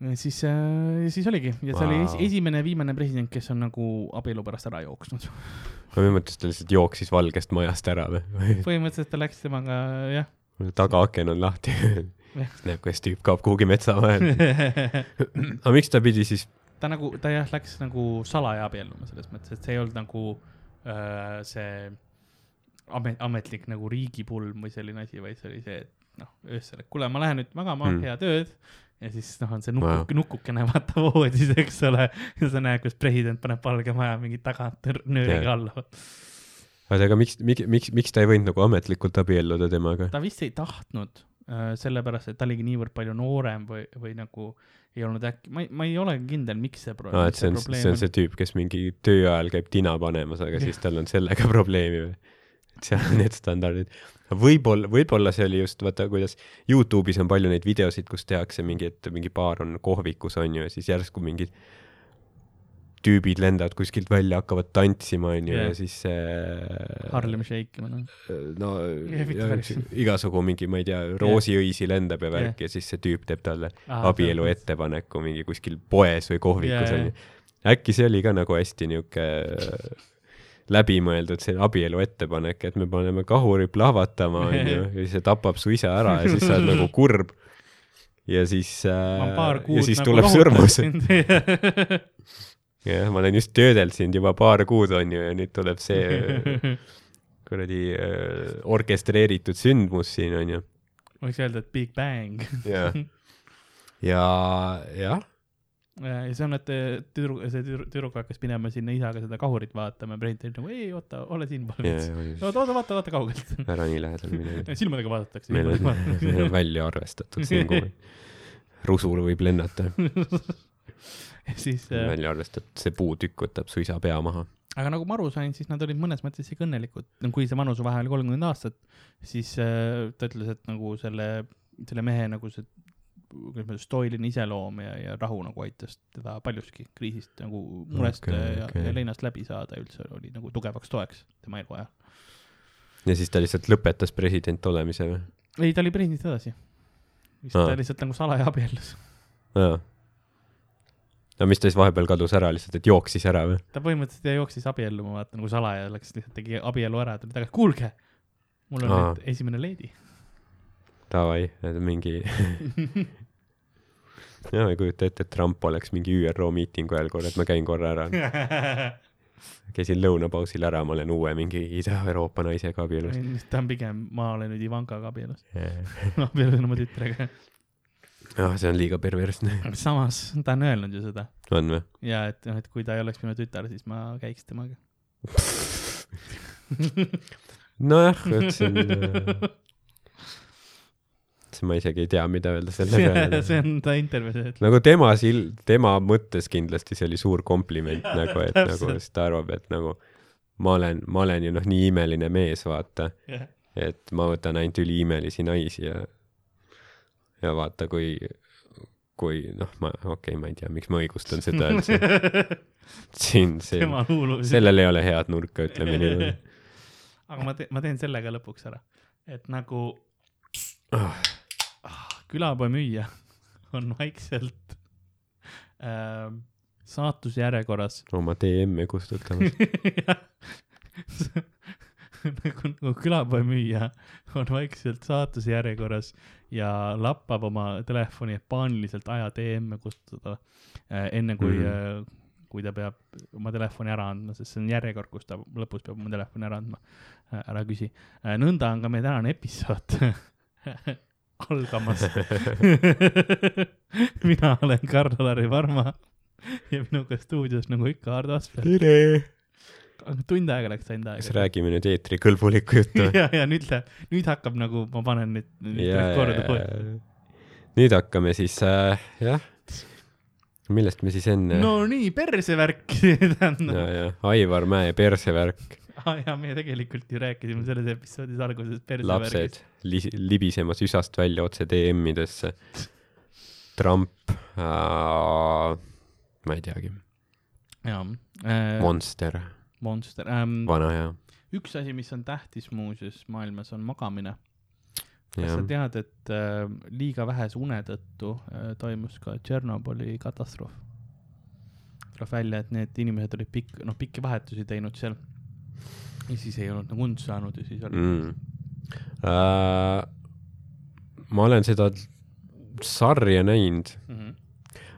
ja siis äh,, siis oligi ja see wow. oli esimene ja viimane president, kes on nagu abielu pärast ära jooksnud. et ta lihtsalt jooksis valgest majast ära või? põhimõtteliselt ta läks temaga jah. tagaaken on lahti. Jah. näeb, kuidas tüüp kaob kuhugi metsa vahele. aga miks ta pidi siis, ta nagu, ta jah, läks nagu salaja abielluma selles mõttes, et see ei olnud nagu äh, see amet, ametlik nagu riigipulm või selline asi, vaid see oli see, et noh, öösel, et kuule, ma lähen nüüd magama Mm. head ööd. ja siis noh, on see nukuk Wow. nukukene vaata voodis, eks ole. ja sa näed, kuidas president paneb Valge Maja mingi tagant nöör- nööriga alla. oota, aga miks, miks, miks, miks ta ei võinud nagu ametlikult abielluda temaga? ta vist ei tahtnud sellepärast et ta oligi niivõrd palju noorem või, või nagu ei olnud äkki, ma ei, ma ei ole kindel, miks see pro- aa, et see on, see on see tüüp, kes mingi töö ajal käib tina panemas, aga siis tal on sellega probleemi või? et seal on need standardid. võib-olla, võib-olla see oli just, vaata kuidas Youtube'is on palju neid videosid, kus tehakse mingi, et mingi paar on kohvikus on ju ja siis järsku mingid tüübid lendavad kuskilt välja, hakkavad tantsima on ju Jah. ja siis see Harlem Shake, ma tean. no Jah, mitte ja päris. üks- igasugu mingi, ma ei tea, roosiõisi lendab ja värk ja siis see tüüp teeb talle abielu. ettepaneku mingi kuskil poes või kohvikus onju. äkki see oli ka nagu hästi niuke läbimõeldud see abielu ettepanek, et me paneme kahuri plahvatama onju ja siis see tapab su isa ära ja siis sa oled nagu kurb. ja siis äh, ja siis nagu tuleb sõrmus. jah, ma olen just töödelnud sind juba paar kuud onju ja nüüd tuleb see kuradi äh, orkestreeritud sündmus siin onju. võiks öelda, et Big Bang. ja, ja jah, ja see on, et tüdruk, see tüdruk, hakkas minema sinna isaga seda kahurit vaatama ja president oli nagu ei oota, ole siin palun. oota, oota, vaata, vaata kaugelt. ära nii lähedal mine. silmadega vaadatakse. on, meil on välja arvestatud siin, kui rusul võib lennata, siis äh,, välja arvestatud, see puutükk võtab su isa pea maha. aga nagu ma aru sain, siis nad olid mõnes mõttes isegi õnnelikud, kui see vanusevahe oli kolmkümmend aastat, siis äh, ta ütles, et nagu selle, selle mehe nagu see, kuidas ma ütlen, stoiline iseloom ja, ja rahu nagu aitas teda paljuski kriisist nagu murest okay, ja, okay. ja leinast läbi saada üldse oli nagu tugevaks toeks tema eluajal. ja siis ta lihtsalt lõpetas president olemise või? ei, ta oli president edasi. vist Aa. ta lihtsalt nagu salaja abiellus. aa. No mis ta siis vahepeal kadus ära lihtsalt, et jooksis ära või? ta põhimõtteliselt jooksis abielluma, vaata nagu salaja läks lihtsalt tegi abielu ära, tuli tagasi, kuulge, mul on Aa. nüüd esimene leedi. Davai, mingi ja ma ei kujuta ette, et Trump oleks mingi ÜRO miitingu ajal korra, et ma käin korra ära. käisin lõunapausil ära, ma olen uue mingi Ida-Euroopa naisega abielus. ta on pigem, ma olen nüüd Ivankaga abielus, abielus on oma tütrega. ah, see on liiga perversne. samas ta on öelnud ju seda on või? ja et noh, et kui ta ei oleks minu tütar, siis ma käiks temaga. nojah, et see on, see ma isegi ei tea, mida öelda selle peale. see on ta intervjuus öeldud. nagu tema sil-, tema mõttes kindlasti see oli suur kompliment nagu, et nagu Täpselt. siis ta arvab, et nagu ma olen, ma olen ju noh, nii imeline mees, vaata, et ma võtan ainult üliimelisi naisi ja ja vaata, kui, kui noh, ma okei okay,, ma ei tea, miks ma õigustan seda üldse. siin see, sellel ei ole head nurka, ütleme niimoodi. aga ma teen, ma teen selle ka lõpuks ära, et nagu Ah, ah, külapoe müüja on vaikselt äh, saatuse järjekorras oma DM-e kustutamas. nagu, nagu külapoe müüja on vaikselt saatuse järjekorras ja lappab oma telefoni, et paaniliselt aja DM-e kustutada äh, enne kui mm. äh, kui ta peab oma telefoni ära andma, sest see on järjekord, kus ta lõpus peab oma telefoni ära andma. ära küsi. nõnda on ka meie tänane episood algamas. mina olen Karl-Lari Varma ja minuga stuudios nagu ikka Hardo Asper. tere. Tund aega läks ainult kas aega. räägime nüüd eetrikõlbulikku juttu? ja, ja nüüd läheb, nüüd hakkab nagu, ma panen nüüd, nüüd ja, ja, korda kohe. ja. nüüd hakkame siis äh,, jah. millest me siis enne no nii, persevärk ja, ja Aivar Mäe persevärk, aa jaa, me tegelikult ju rääkisime selles episoodis alguses persevärgist. lapsed li-, libisemas üsast välja otse DM-idesse. Trump äh,, ma ei teagi, jaa äh,, Monster, Monster ähm,. vana hea. üks asi, mis on tähtis muuseas maailmas, on magamine. kas sa, tead, et äh, liiga vähese une tõttu äh, toimus ka Tšernobõli katastroof? tuleb välja, et need inimesed olid pikk, noh, pikki vahetusi teinud seal ja siis ei olnud nagu und saanud ja siis oli mm.. äh, ma olen seda sarja näinud, mm. -hmm.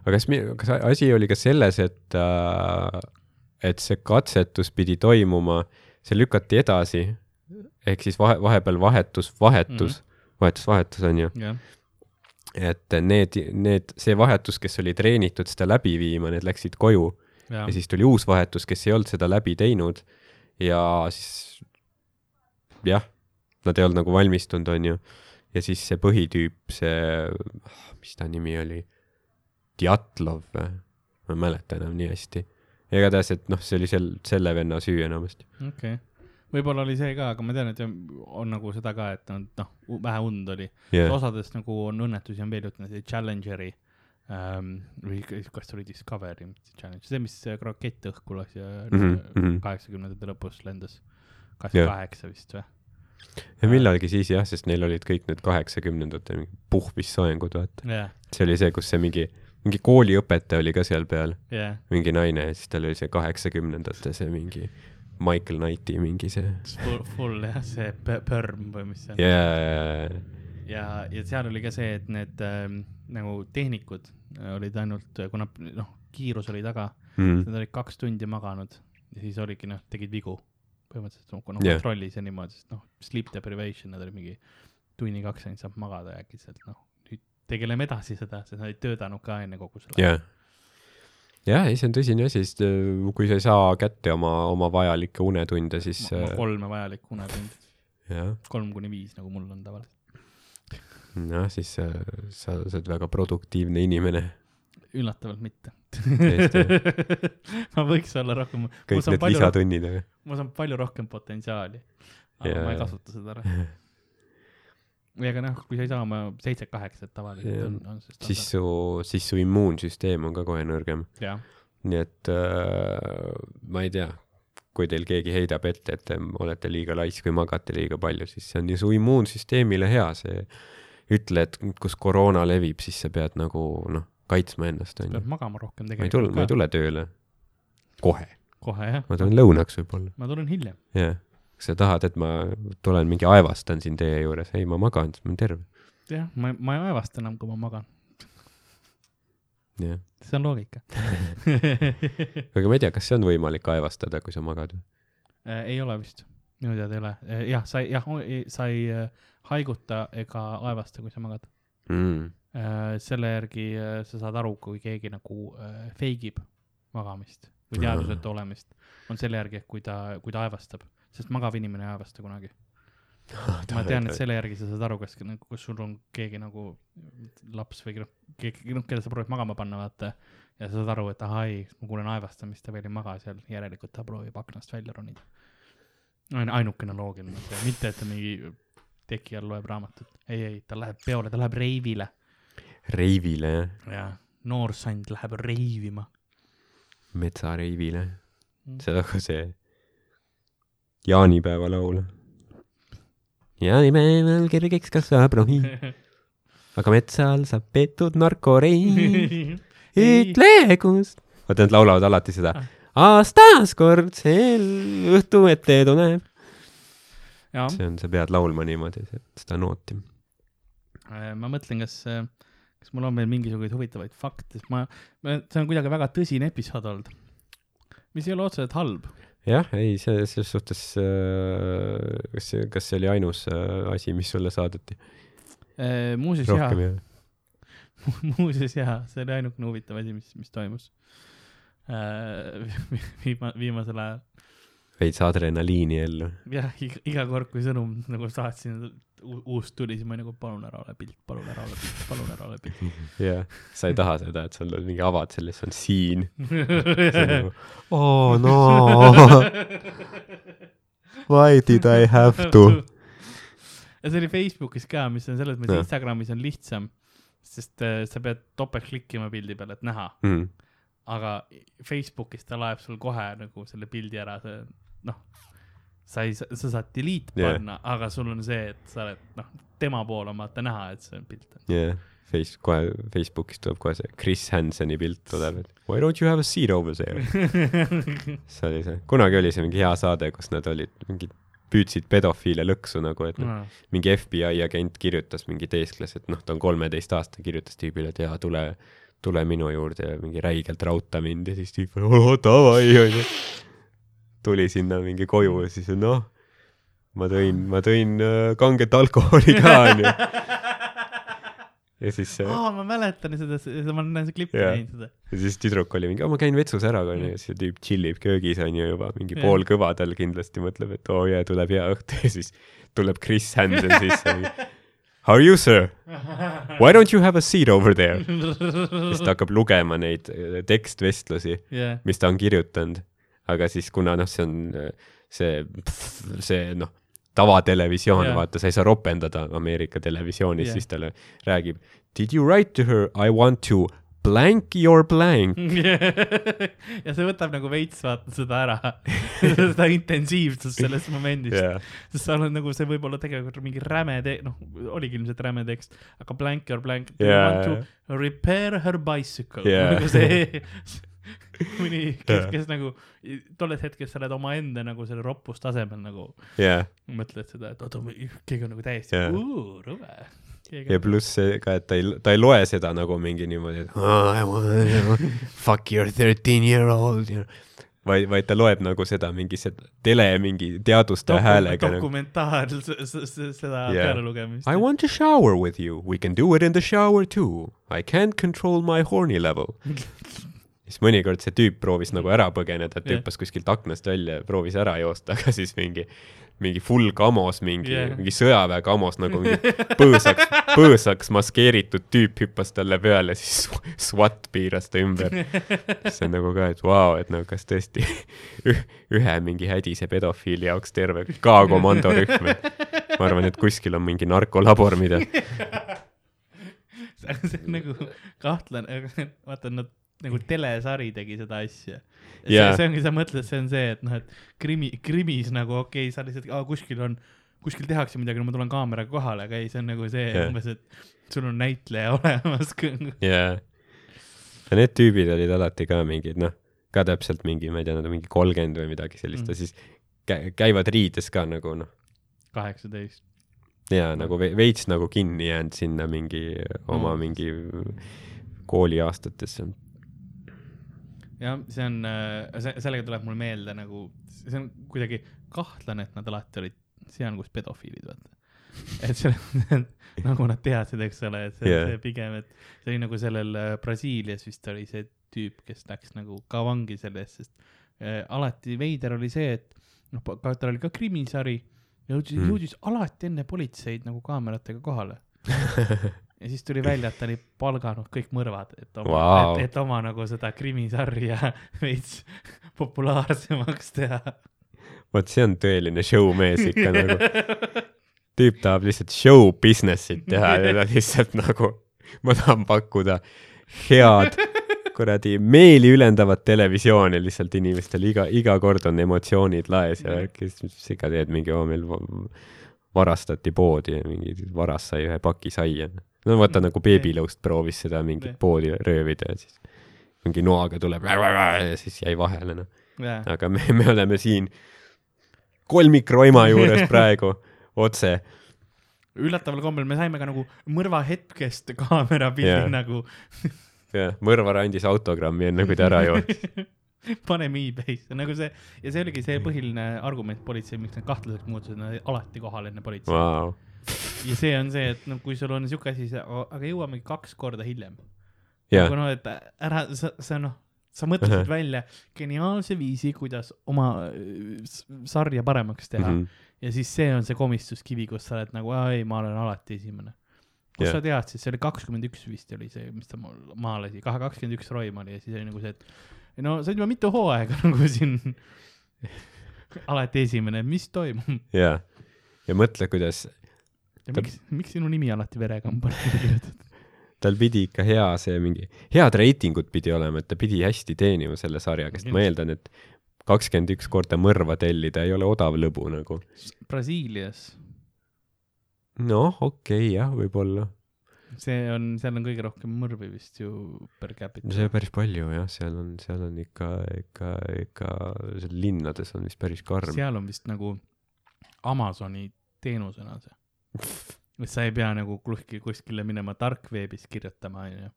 aga kas, kas asi oli ka selles, et äh,, et see katsetus pidi toimuma, see lükati edasi, ehk siis vahe, vahepeal vahetus, vahetus mm, -hmm. vahetus, vahetus on ju, jah, et need, need, see vahetus, kes oli treenitud seda läbi viima, need läksid koju ja ja siis tuli uus vahetus, kes ei olnud seda läbi teinud ja siis jah, nad ei olnud nagu valmistunud, onju. ja siis see põhitüüp, see, mis ta nimi oli, Djatlov või? ma ei mäleta enam nii hästi. igatahes, et noh, see oli sel-, selle venna süü enamasti. okei okay.. võib-olla oli see ka, aga ma tean, et on, nagu seda ka, et noh, vähe und oli yeah.. osades nagu on õnnetusi on veel juhtunud, Challengeri ähm, või kas oli Discovery, mitte Challenger, see, mis rakett õhku lasi ja Mhm, mhm. kaheksakümnendate lõpus lendas. Kaheksakümmend kaheksa vist või? ja millalgi siis jah, sest neil olid kõik need kaheksakümnendate puhvissoengud, vaata. jah, see oli see, kus see mingi, mingi kooliõpetaja oli ka seal peal, jah. mingi naine ja siis tal oli see kaheksakümnendate see mingi Michael Knighti mingi see Full, full jah, see pö- pörm või mis see on yeah.. ja, ja seal oli ka see, et need ähm, nagu tehnikud äh, olid ainult, kuna noh, kiirus oli taga, Mm. nad olid kaks tundi maganud ja siis oligi noh, tegid vigu põhimõtteliselt noh Jah. kontrollis ja niimoodi, sest noh, sleep deprivation, nad olid mingi tunni-kaks ainult saab magada ja äkitselt noh, nüüd tegeleme edasi seda, sest nad olid töötanud ka enne kogu selle jah, jah, ei, see on tõsine asi, sest äh, kui sa ei saa kätte oma, oma vajalikke unetunde, siis äh, kolme vajalikku unetundi, kolm kuni viis, nagu mul on tavaliselt. noh, siis äh, sa, sa oled väga produktiivne inimene. üllatavalt mitte. Ma võiks olla rohkem, kõik need palju lisatunnid, aga ma saan palju rohkem potentsiaali, aga Jaa. ma ei kasuta seda ära. või aga noh, kui sa ei saa oma seitse-kaheksat tavaliselt on, on see siis standard. su, siis su immuunsüsteem on ka kohe nõrgem. nii et äh, ma ei tea, kui teil keegi heidab ette, et te olete liiga laisk või magate liiga palju, siis see on ju su immuunsüsteemile hea, see ütle, et kus koroona levib, siis sa pead nagu noh, kaitsma ennast, onju pead. magama rohkem ma ei tule, tegelikult ma ei tule tööle kohe, kohe jah, ma tulen lõunaks võib-olla, ma tulen hiljem. jah. Kas sa tahad, et ma tulen mingi aevastan siin teie juures? ei, ma magan, ma olen terve. jah, ma, ma ei aevasta enam, kui ma magan. jah. see on loogika aga ma ei tea, kas see on võimalik aevastada, kui sa magad? Äh, ei ole vist, minu teada ei ole. jah, sa ei, jah, sa ei äh, haiguta ega aevasta, kui sa magad. Mm. selle järgi äh, sa saad aru, kui keegi nagu äh, feigib magamist või teadvusetu olemist, on selle järgi, et kui ta, kui ta aevastab, sest magav inimene ei aevasta kunagi. ma tean, et selle järgi sa saad aru, kas nagu, kas sul on keegi nagu laps või noh, keegi, noh, keda sa proovid magama panna, vaata. ja sa saad aru, et ahai, ma kuulen aevastamist, ta veel ei maga seal, järelikult ta proovib aknast välja ronida. ain-, ainukene loogiline mitte et ta mingi teki all loeb raamatut. ei, ei, ta läheb peole, ta läheb reivile reivile jah, ja noor sand läheb reivima. metsareivile. Mm. see on nagu see jaanipäeva laul. jaanipäeval kergeks kasvab rohi, aga metsal saab peetud narkorein. ütle, kus. vaata, nad laulavad alati seda Ah.. aastas kord sel õhtu ette tuleb. see on, sa pead laulma niimoodi, seda nooti. ma mõtlen, kas, kas mul on veel mingisuguseid huvitavaid fakte, sest ma, see on kuidagi väga tõsine episood olnud. mis ei ole otseselt halb. jah, ei, see, selles suhtes äh,, kas see, kas see oli ainus äh, asi, mis sulle saadeti? muuseus jaa rohkem, jah? muuseas jaa, see oli ainukene huvitav asi, mis, mis toimus. viima-, viimasel ajal. Veits adrenaliini ellu. jah, iga, kord, kui sõnum nagu saatsin, uus tuli, siis ma nagu palun ära ole pilt, palun ära ole pilt, palun ära ole pilt. jah, sa ei taha seda, et sul on mingi avad selles, see on siin. Nagu, oh no, why did I have to? ja see oli Facebookis ka, mis on selles mõttes. Instagramis on lihtsam, sest äh, sa pead topelt klikkima pildi peale, et näha, Mm. aga Facebookis ta laeb sul kohe nagu selle pildi ära, see noh, sa ei, sa saad delete Jah. panna, aga sul on see, et sa oled noh, tema pool on vaata näha, et see on pilt. jah, Face, kohe Facebookis tuleb kohe see Chris Hanseni pilt tuleb, et why don't you have a seat over there? see oli see, kunagi oli see mingi hea saade, kus nad olid mingid, püüdsid pedofiile lõksu nagu, et noh, mingi FBI agent kirjutas, mingi teeskles, et noh, ta on kolmeteistaastane, kirjutas tüübile, et jaa, tule, tule minu juurde ja mingi räigelt rauta mind ja siis tüüp, oo davai onju. Tuli sinna mingi koju ja siis noh, ma tõin, ma tõin äh, kanget alkoholi ka onju. ja siis see, aa, ma mäletan seda, ma olen seda klippi näinud seda. ja siis tüdruk oli mingi, ma käin vetsus ära onju ja siis see tüüp tšillib köögis onju juba mingi Jah. poolkõva tal kindlasti mõtleb, et oo jee, tuleb hea õhtu ja siis tuleb Chris Hansen sisse How are you sir? Why don't you have a seat over there? siis ta hakkab lugema neid tekstvestlusi, jah, mis ta on kirjutanud. Aga siis kuna noh, see on see, see noh, tavatelevisioon Jah. vaata, sa ei saa ropendada Ameerika televisioonis Jah. siis talle räägib Did you write to her I want to blank your blank? ja see võtab nagu veits vaata seda ära, seda intensiivsust sellest momendist jah, sest sa oled nagu see võib olla tegelikult mingi räme te-, noh, oligi ilmselt räme tekst, aga blank or blank to repair her bicycle Jaa. nagu see mõni, kes kes nagu tolles hetkes sa oled omaenda nagu selle roppustasemel nagu jah. mõtled seda, et oota, keegi on nagu täiesti uh, rõve. ja pluss see ka, et ta ei, ta ei loe seda nagu mingi niimoodi, et oh, fuck your thirteen year old, vaid, vaid ta loeb nagu seda mingi seda tele mingi teadustaja häälega nagu dokumentaar, seda Jaa. peale lugemist. I want to shower with you, we can do it in the shower too, I can't control my horny level. siis mõnikord see tüüp proovis nagu ära põgeneda, et Jah. hüppas kuskilt aknast välja, proovis ära joosta, aga siis mingi, mingi full kamos, mingi yeah., mingi sõjaväe kamos nagu mingi põõsaks, põõsaks maskeeritud tüüp hüppas talle peale, siis SWAT piiras ta ümber. see on nagu ka, et vau wow,, et no kas tõesti üh- ühe mingi hädise pedofiili jaoks terve K-komando rühm, et ma arvan, et kuskil on mingi narkolabor, mida see on nagu kahtlane, vaata nad nagu telesari tegi seda asja. Jaa. see, ongi, sa mõtled, see on see, et noh, et krimi, krimis nagu okei okay,, sa lihtsalt, kuskil on, kuskil tehakse midagi, no ma tulen kaameraga kohale, aga ei, see on nagu see Jah. umbes, et sul on näitleja olemas. jaa. ja need tüübid olid alati ka mingid, noh, ka täpselt mingi, ma ei tea, nad on mingi kolmkümmend või midagi sellist Mm. ja siis kä- käivad riides ka nagu noh, kaheksateist. jaa, nagu ve- veits nagu kinni jäänud sinna mingi oma Mm. mingi kooliaastatesse. jah, see on, see, sellega tuleb mul meelde nagu, see on kuidagi kahtlane, et nad alati olid seal, kus pedofiilid, vaata. et see, nagu nad teadsid, eks ole, et see yeah., see pigem, et see oli nagu sellel äh, Brasiilias vist oli see tüüp, kes läks nagu ka vangi selle eest, sest äh, alati veider oli see, et noh, tal oli ka krimisari, jõudis Mm. mm., jõudis alati enne politseid nagu kaameratega kohale ja siis tuli välja, et ta oli palganud kõik mõrvad, et oma wow., et, et oma nagu seda krimisarja veits populaarsemaks teha. vot see on tõeline showmees ikka nagu. tüüp tahab lihtsalt show business'it teha ja ta lihtsalt nagu, ma tahan pakkuda head kuradi meeli ülendavat televisiooni lihtsalt inimestele, iga, iga kord on emotsioonid laes ja kes, mis sa ikka teed, mingi oo meil va- varastati poodi ja mingi varas sai ühe paki saia. No vaata Mm, nagu beebilõust proovis seda mingit poodi röövida ja siis mingi noaga tuleb ja siis jäi vahele noh. aga me, me oleme siin kolmikroima juures praegu otse. üllataval kombel me saime ka nagu mõrva hetkest kaamerapildi Jah. yeah. nagu jah, mõrvar andis autogrammi enne kui ta ära jooksis. paneme e-base'i, nagu see ja see oligi see põhiline argument politsei, miks nad kahtlaseks muutusid, nad olid alati kohal enne politseid wow.. Ja see on see, et noh, kui sul on siuke asi, aga jõuamegi kaks korda hiljem. nagu, noh, et ära, sa, sa noh, sa mõtlesid Ahah. välja geniaalse viisi, kuidas oma äh, sarja paremaks teha mm. -hmm. ja siis see on see komistuskivi, kus sa oled nagu, ei, ma olen alati esimene. kus Jah. sa tead siis, see oli kakskümmend üks vist oli see, mis ta mul maha lasi, kahe kakskümmend üks roim oli ja siis oli nagu see, et no sa oled juba mitu hooaega nagu siin alati esimene, mis toimub ja, ja mõtle, kuidas ja Ta- miks, miks sinu nimi alati pandud kirjutatud? tal pidi ikka hea see mingi, head reitingud pidi olema, et ta pidi hästi teenima selle sarjaga, sest ma eeldan, et kakskümmend üks korda mõrva tellida ei ole odav lõbu nagu. Brasiilias, noh, okei okay, jah, võib-olla. see on, seal on kõige rohkem mõrvi vist ju per capita. see on päris palju jah, seal on, seal on ikka, ikka, ikka seal linnades on vist päris karm. seal on vist nagu Amazoni teenusena see. Sa ei pea nagu kuskil, kuskile minema tarkveebis kirjutama, onju,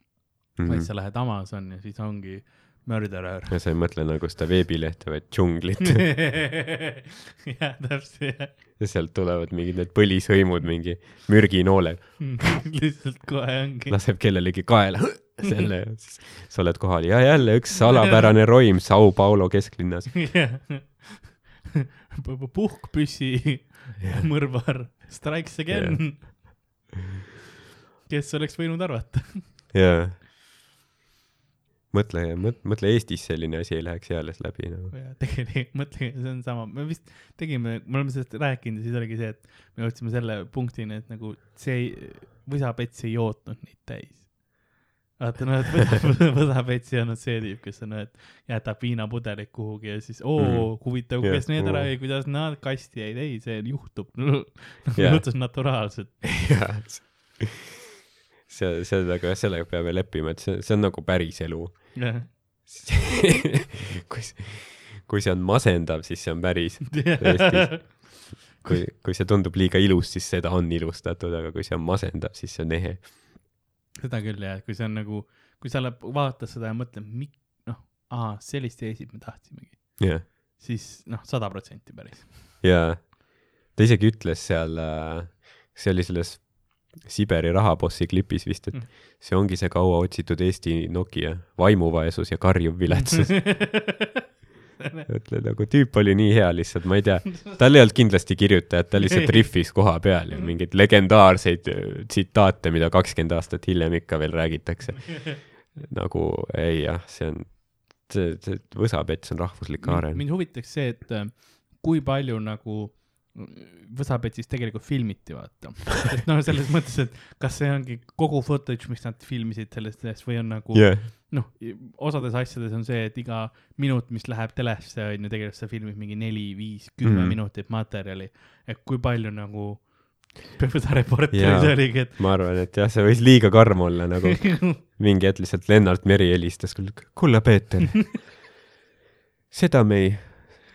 Mhm. vaid sa lähed Amazoni ja siis ongi murderer. ja sa ei mõtle nagu seda veebilehte, vaid džunglit jah, täpselt jah. ja sealt tulevad mingid need põlishõimud, mingi mürginooled, lihtsalt kohe ongi. laseb kellelegi kaela selle ja siis sa oled kohal ja jälle üks salapärane roim Sao Paulo kesklinnas. Puhkpüssi mõrvar, strikes again. kes oleks võinud arvata? jaa. mõtle, mõtle Eestis selline asi ei läheks eales läbi nagu. tegelikult, mõtle, see on sama, me vist tegime, me oleme sellest rääkinud ja siis oligi see, et me jõudsime selle punktini, et nagu see ei, võsapets ei jootnud neid täis. Vaata noh, et võsa- võsapets ei olnud see tüüp, kes on, et jätab viinapudelid kuhugi ja siis oo mm., huvitav, Jah, kes need ära jäi, kuidas nad kasti jäid, ei, see juhtub. Jah. juhtus naturaalselt. jaa. see, sellega, sellega peame leppima, et see, see on nagu päris elu. kui, kui see on masendav, siis see on päris. kui, kui see tundub liiga ilus, siis seda on ilustatud, aga kui see on masendav, siis see on ehe. Seda küll jah, kui see on nagu, kui sa vaatad seda ja mõtled, mik-, noh, aa, sellist Eestit me tahtsimegi, jah. siis noh, sada protsenti päris. jaa. ta isegi ütles seal, see oli selles Siberi rahapossi klipis vist, et Mm. see ongi see kaua otsitud Eesti Nokia, vaimuvaesus ja karjuv viletsus. ütle nagu tüüp oli nii hea lihtsalt, ma ei tea, tal ei olnud kindlasti kirjutajat, ta lihtsalt riffis koha peal ja mingeid legendaarseid äh, tsitaate, mida kakskümmend aastat hiljem ikka veel räägitakse. nagu ei jah, see on, see, see võsapets on rahvuslik aaren. mind huvitaks see, et äh, kui palju nagu Võsapetsis tegelikult filmiti, vaata. et noh, selles mõttes, et kas see ongi kogu footage, mis nad filmisid sellest ajast või on nagu jah, noh, osades asjades on see, et iga minut, mis läheb telesse, on ju, tegelikult sa filmid mingi neli, viis, kümme mm. minutit materjali. et kui palju nagu Võsa reporteris oligi, et ma arvan, et jah, see võis liiga karm olla nagu mingi hetk lihtsalt Lennart Meri helistas, kulla Peeter, seda me ei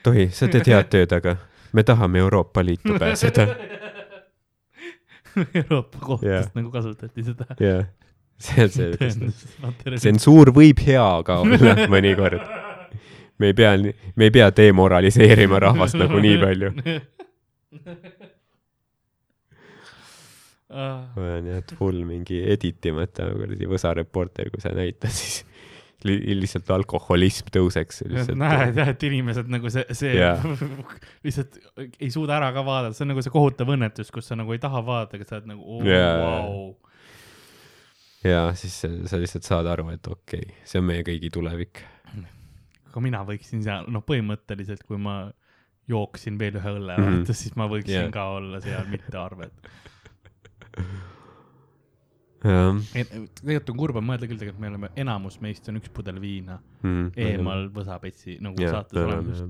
tohi, sa teed head tööd, aga me tahame Euroopa Liitu pääseda. Euroopa kohtust yeah. nagu kasutati seda. jah, see, see, tõenäoliselt materjali. tsensuur võib hea ka olla mõnikord. me ei pea, me ei pea demoraliseerima rahvast nagu nii palju. Ah, ma olen jah, full mingi editimata kuradi võsa reporter, kui sa näitad, siis li lihtsalt alkoholism tõuseks lihtsalt. näed jah, et inimesed nagu see, see Jaa. lihtsalt ei suuda ära ka vaadata, see on nagu see kohutav õnnetus, kus sa nagu ei taha vaadata, aga sa oled nagu oh, Jaa. wow.. ja siis sa, sa lihtsalt saad aru, et okei okay,, see on meie kõigi tulevik. aga mina võiksin seal, noh, põhimõtteliselt, kui ma jooksin veel ühe õlle Mhm. vaata, siis ma võiksin yeah. ka olla seal mitte arvel. tegelikult on kurb on mõelda küll, tegelikult me oleme, enamus meist on üks pudel viina Mhm. eemal võsapetsi nagu Jah, saates olemas.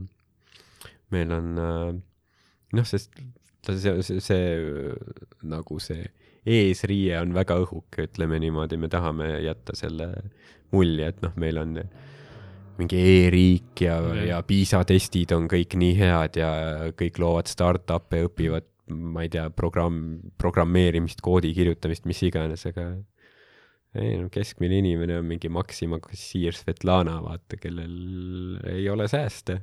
meil on äh, noh, sest see, see, see nagu see eesriie on väga õhuke, ütleme niimoodi, me tahame jätta selle mulje, et noh, meil on mingi e-riik ja ja PISA testid on kõik nii head ja kõik loovad startup'e, õpivad, ma ei tea, programm, programmeerimist, koodi kirjutamist, mis iganes, aga ei no keskmine inimene on mingi Maxima kassiir Svetlana, vaata, kellel ei ole sääste.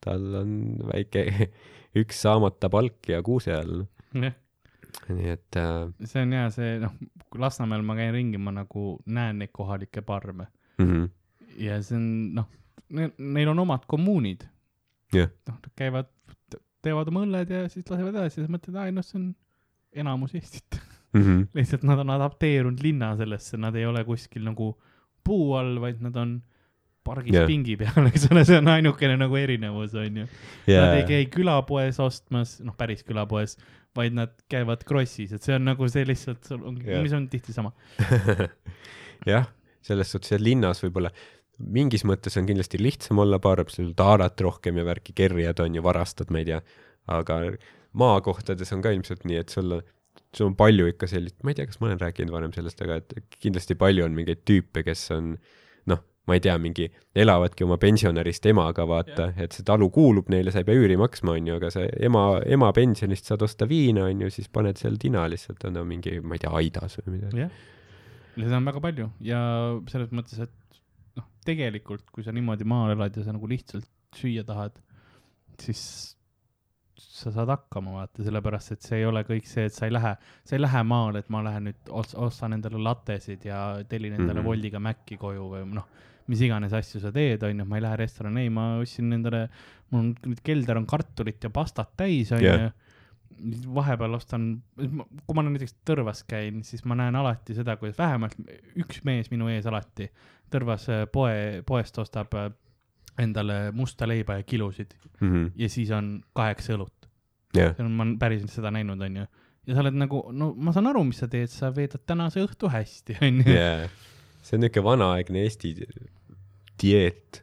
Tal on väike üks saamata palk ja kuuse all. nii et äh, see on hea, see noh, Lasnamäel ma käin ringi, ma nagu näen neid kohalikke parme mm ja see on noh, neil on omad kommuunid. Noh, nad käivad, teevad oma õlled ja siis lasevad edasi ja siis mõtled, aa noh, see on enamus Eestit. -hmm. lihtsalt nad on adapteerunud linna sellesse, nad ei ole kuskil nagu puu all, vaid nad on pargis yeah. pingi peal, eks ole, see on ainukene nagu erinevus onju yeah.. Nad ei käi külapoes ostmas, noh, päris külapoes, vaid nad käivad Krossis, et see on nagu see lihtsalt, yeah. mis on tihti sama. jah, selles suhtes, et linnas võib-olla mingis mõttes on kindlasti lihtsam olla parem, sul taarat rohkem ja värki, kerjad on ju, varastad, ma ei tea, aga maakohtades on ka ilmselt nii, et sul on, sul on palju ikka sellist, ma ei tea, kas ma olen rääkinud varem sellest, aga et kindlasti palju on mingeid tüüpe, kes on noh, ma ei tea, mingi elavadki oma pensionärist emaga, vaata, et see talu kuulub neile, sa ei pea üüri maksma, onju, aga see ema, ema pensionist saad osta viina, onju, siis paned seal tina lihtsalt, on ta mingi, ma ei tea, aidas või midagi. ja seda on väga palju ja selles mõttes, et tegelikult kui sa niimoodi maal elad ja sa nagu lihtsalt süüa tahad, siis sa saad hakkama vaata, sellepärast et see ei ole kõik see, et sa ei lähe, sa ei lähe maale, et ma lähen nüüd ostan endale lattesid ja tellin endale mm. -hmm. Woldiga Maci koju või noh, mis iganes asju sa teed, onju, ma ei lähe restorani, ei, ma ostsin endale, mul on nüüd kelder on kartulit ja pastat täis, onju Jah. Vahepeal ostan, kui ma näiteks Tõrvas käin, siis ma näen alati seda, kuidas vähemalt üks mees minu ees alati Tõrvas äh, poe, poest ostab äh, endale musta leiba ja kilusid Mhm. ja siis on kaheksa õlut. on, ma olen päriselt seda näinud, onju. ja sa oled nagu, no ma saan aru, mis sa teed, sa veedad tänase õhtu hästi, onju. see on niisugune vanaaegne Eesti dieet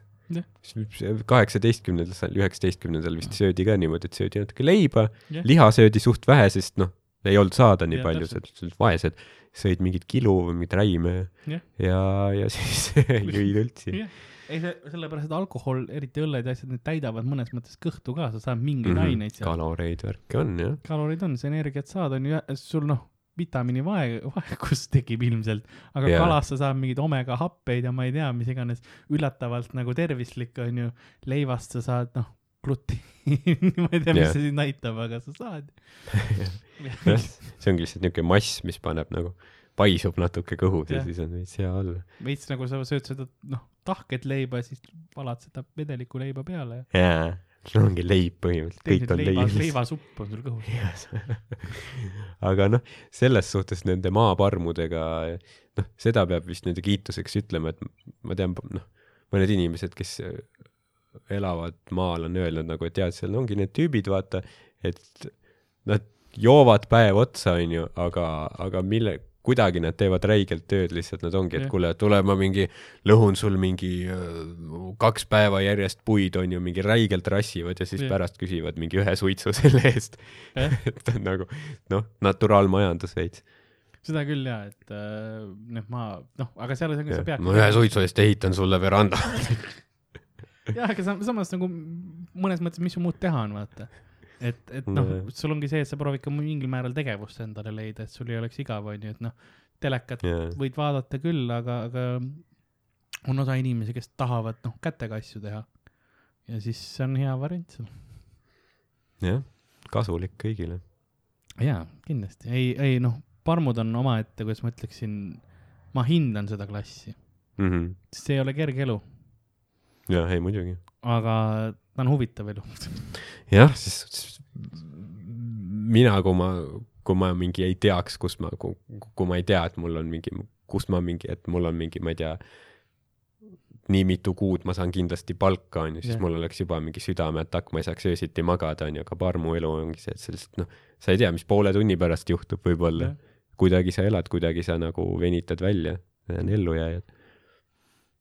Kaheksateistkümnendal, üheksateistkümnendal vist söödi ka niimoodi, et söödi natuke leiba Jah., liha söödi suht vähe, sest noh, ei olnud saada nii Jah, palju, täpselt. sest vaesed sõid mingit kilu või mingit räime Jah. ja, ja siis jõid õltsi. Jah. ei, see, sellepärast, et alkohol, eriti õlled ja asjad, need täidavad mõnes mõttes kõhtu ka, sa saad mingeid mm. -hmm. aineid sealt. kaloreid, värke on jah. kalorid on, sa energiat saad, on ju, sul noh, vitamiini vae, vaegus tekib ilmselt, aga yeah. kalast sa saad mingeid omega happeid ja ma ei tea, mis iganes, üllatavalt nagu tervislik on ju, leivast sa saad noh, glutiini, ma ei tea, mis Jah. see siin näitab, aga sa saad. see ongi lihtsalt niisugune mass, mis paneb nagu, paisub natuke kõhus ja Jah. siis on veits hea olla. veits nagu sa sööd seda noh, tahket leiba ja siis valad seda vedelikku leiba peale ja jaa, see ongi leib põhimõtteliselt, kõik on leib. leivasupp on sul kõhus. aga noh, selles suhtes nende maaparmudega, noh, seda peab vist nende kiituseks ütlema, et ma tean, noh, mõned inimesed, kes elavad maal, on öelnud nagu, et tead, seal ongi need tüübid, vaata, et nad joovad päev otsa, onju, aga, aga mille, kuidagi nad teevad räigelt tööd, lihtsalt nad ongi, et kuule, tule ma mingi lõhun sul mingi äh, kaks päeva järjest puid, onju, mingi räigelt rassivad ja siis Jah. pärast küsivad mingi ühe suitsu selle eest. Et on nagu noh, naturaalmajandus veits. seda küll jaa, et äh, noh, ma noh, aga seal sa sa pead. ma ühe suitsu eest ehitan sulle veranda. jah, aga sam- samas nagu mõnes mõttes, mis sul muud teha on, vaata. et, et noh sul ongi see, et sa proovid ka mingil määral tegevust endale leida, et sul ei oleks igav, onju, et noh, telekat jaa, võid vaadata küll, aga, aga on osa inimesi, kes tahavad noh, kätega asju teha. ja siis see on hea variant seal. jah, kasulik kõigile. jaa, kindlasti, ei, ei noh, parmud on omaette, kuidas ma ütleksin, ma hindan seda klassi, Mhm. sest see ei ole kerge elu, jah, ei muidugi. aga ta on huvitav elu. jah, siis mina, kui ma, kui ma mingi ei teaks, kus ma, kui ma ei tea, et mul on mingi, kus ma mingi, et mul on mingi, ma ei tea, nii mitu kuud ma saan kindlasti palka, onju, siis Jah. mul oleks juba mingi südameatakk, ma ei saaks öösiti magada, onju, aga parmu elu ongi see, et sa lihtsalt noh, sa ei tea, mis poole tunni pärast juhtub võib-olla. kuidagi sa elad, kuidagi sa nagu venitad välja, need on ellujääjad.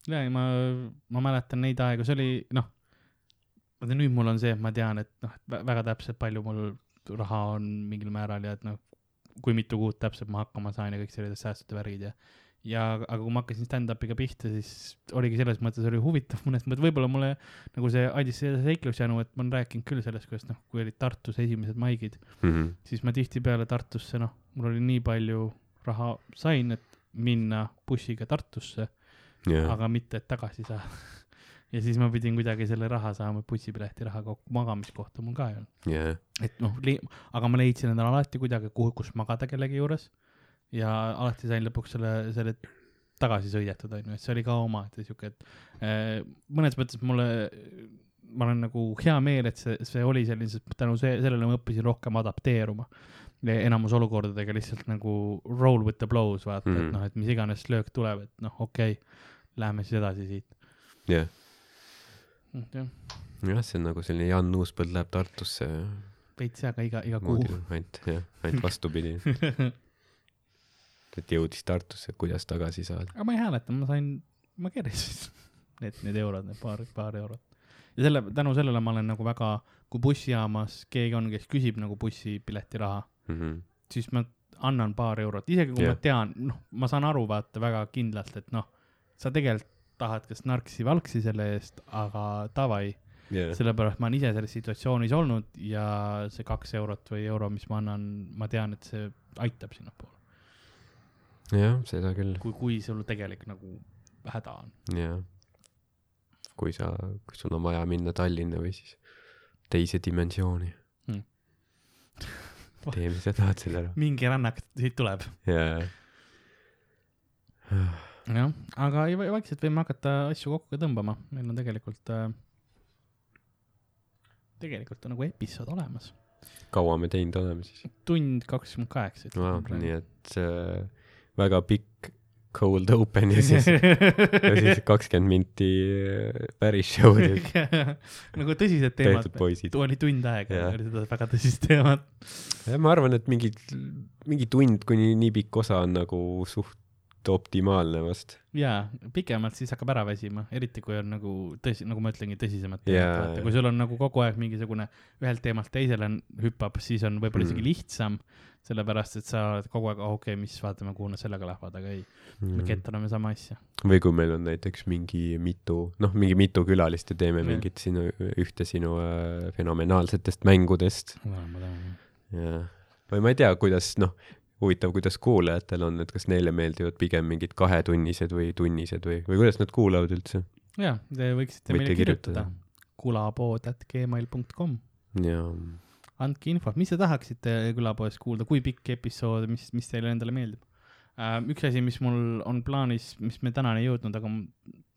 ja, ja ma, ma mäletan neid aegu, see oli noh, vaata nüüd mul on see, et ma tean, et noh, et vä- väga täpselt palju mul raha on mingil määral ja et noh, kui mitu kuud täpselt ma hakkama saan ja kõik sellised säästud ja värgid ja ja aga kui ma hakkasin stand-up'iga pihta, siis oligi selles mõttes oli huvitav mõnes mõttes, võib-olla mulle nagu see andis selle seiklusjanu, et ma olen rääkinud küll sellest, kuidas noh, kui olid Tartus esimesed maigid, Mhm. siis ma tihtipeale Tartusse, noh, mul oli nii palju raha sain, et minna bussiga Tartusse jah, aga mitte, et tagasi saada. ja siis ma pidin kuidagi selle raha saama, bussipileti raha kokku, magamiskohta mul ka ei olnud. jah, et noh, aga ma leidsin endale alati kuidagi, kuhu, kus magada kellegi juures. ja alati sain lõpuks selle, selle tagasi sõidetud, onju, et see oli ka omaette sihuke, et äh, mõnes mõttes mulle, ma olen nagu hea meel, et see, see oli selline, sest tänu see, sellele ma õppisin rohkem adapteeruma. enamus olukordadega lihtsalt nagu roll with the blows, vaata mm, -hmm. Mhm. et noh, et mis iganes löök tuleb, et noh, okei okay,, lähme siis edasi siit. jah. jah, jah, see on nagu selline Jan Uuspõld läheb Tartusse veits aga iga, iga kuu ainult jah, ainult vastupidi, et jõudis Tartusse, kuidas tagasi saada. aga ma ei hääleta, ma sain, ma keerasin need, need eurod, need paar, paar eurot. ja selle, tänu sellele ma olen nagu väga, kui bussijaamas keegi on, kes küsib nagu bussipileti raha, Mhm. siis ma annan paar eurot, isegi kui yeah. Jah. ma tean, noh, ma saan aru, vaata väga kindlalt, et noh, sa tegelikult tahad kas narksi-valksi selle eest, aga davai, jah, sellepärast ma olen ise selles situatsioonis olnud ja see kaks eurot või euro, mis ma annan, ma tean, et see aitab sinnapoole, jah, seda küll, kui, kui sul tegelik nagu häda on. jah. kui sa, kui sul on vaja minna Tallinna või siis teise dimensiooni Hmm. tee, mis sa tahad selle ära. mingi rännak siit tuleb. jaa, jah, aga vaikselt võime hakata asju kokku tõmbama, meil on tegelikult äh,, tegelikult on nagu episood olemas. kaua me teinud oleme siis? tund kakskümmend kaheksa. nii et äh, väga pikk cold open ja siis, ja siis kakskümmend minti äh, päris show'd nagu tõsised teemad oli tund aega Jah. oli seda väga tõsist teemat. ja ma arvan, et mingi, mingi tund kuni nii pikk osa on nagu suht optimaalne vast. jaa, pikemalt siis hakkab ära väsima, eriti kui on nagu tõsi, nagu ma ütlengi, tõsisemad teemad, jaa. kui sul on nagu kogu aeg mingisugune ühelt teemalt teisele hüppab, siis on võib-olla isegi Mm. lihtsam, sellepärast et sa oled kogu aeg, okei okay,, mis vaatame, kuhu nad sellega lähevad, aga ei, me Mm. kettame sama asja. või kui meil on näiteks mingi mitu, noh, mingi mitu külalist ja teeme Jah. mingit sinu, ühte sinu äh, fenomenaalsetest mängudest ma tänan. ja, või ma ei tea, kuidas, noh, huvitav, kuidas kuulajatel on, et kas neile meeldivad pigem mingid kahetunnised või tunnised või, või kuidas nad kuulavad üldse? jaa, te võiksite Võite meile kirjutada kirjutada.. kulapood.gmail.com, ja andke infot, mis te tahaksite külapoest kuulda, kui pikk episood, mis, mis teile endale meeldib uh,. üks asi, mis mul on plaanis, mis me tänani ei jõudnud, aga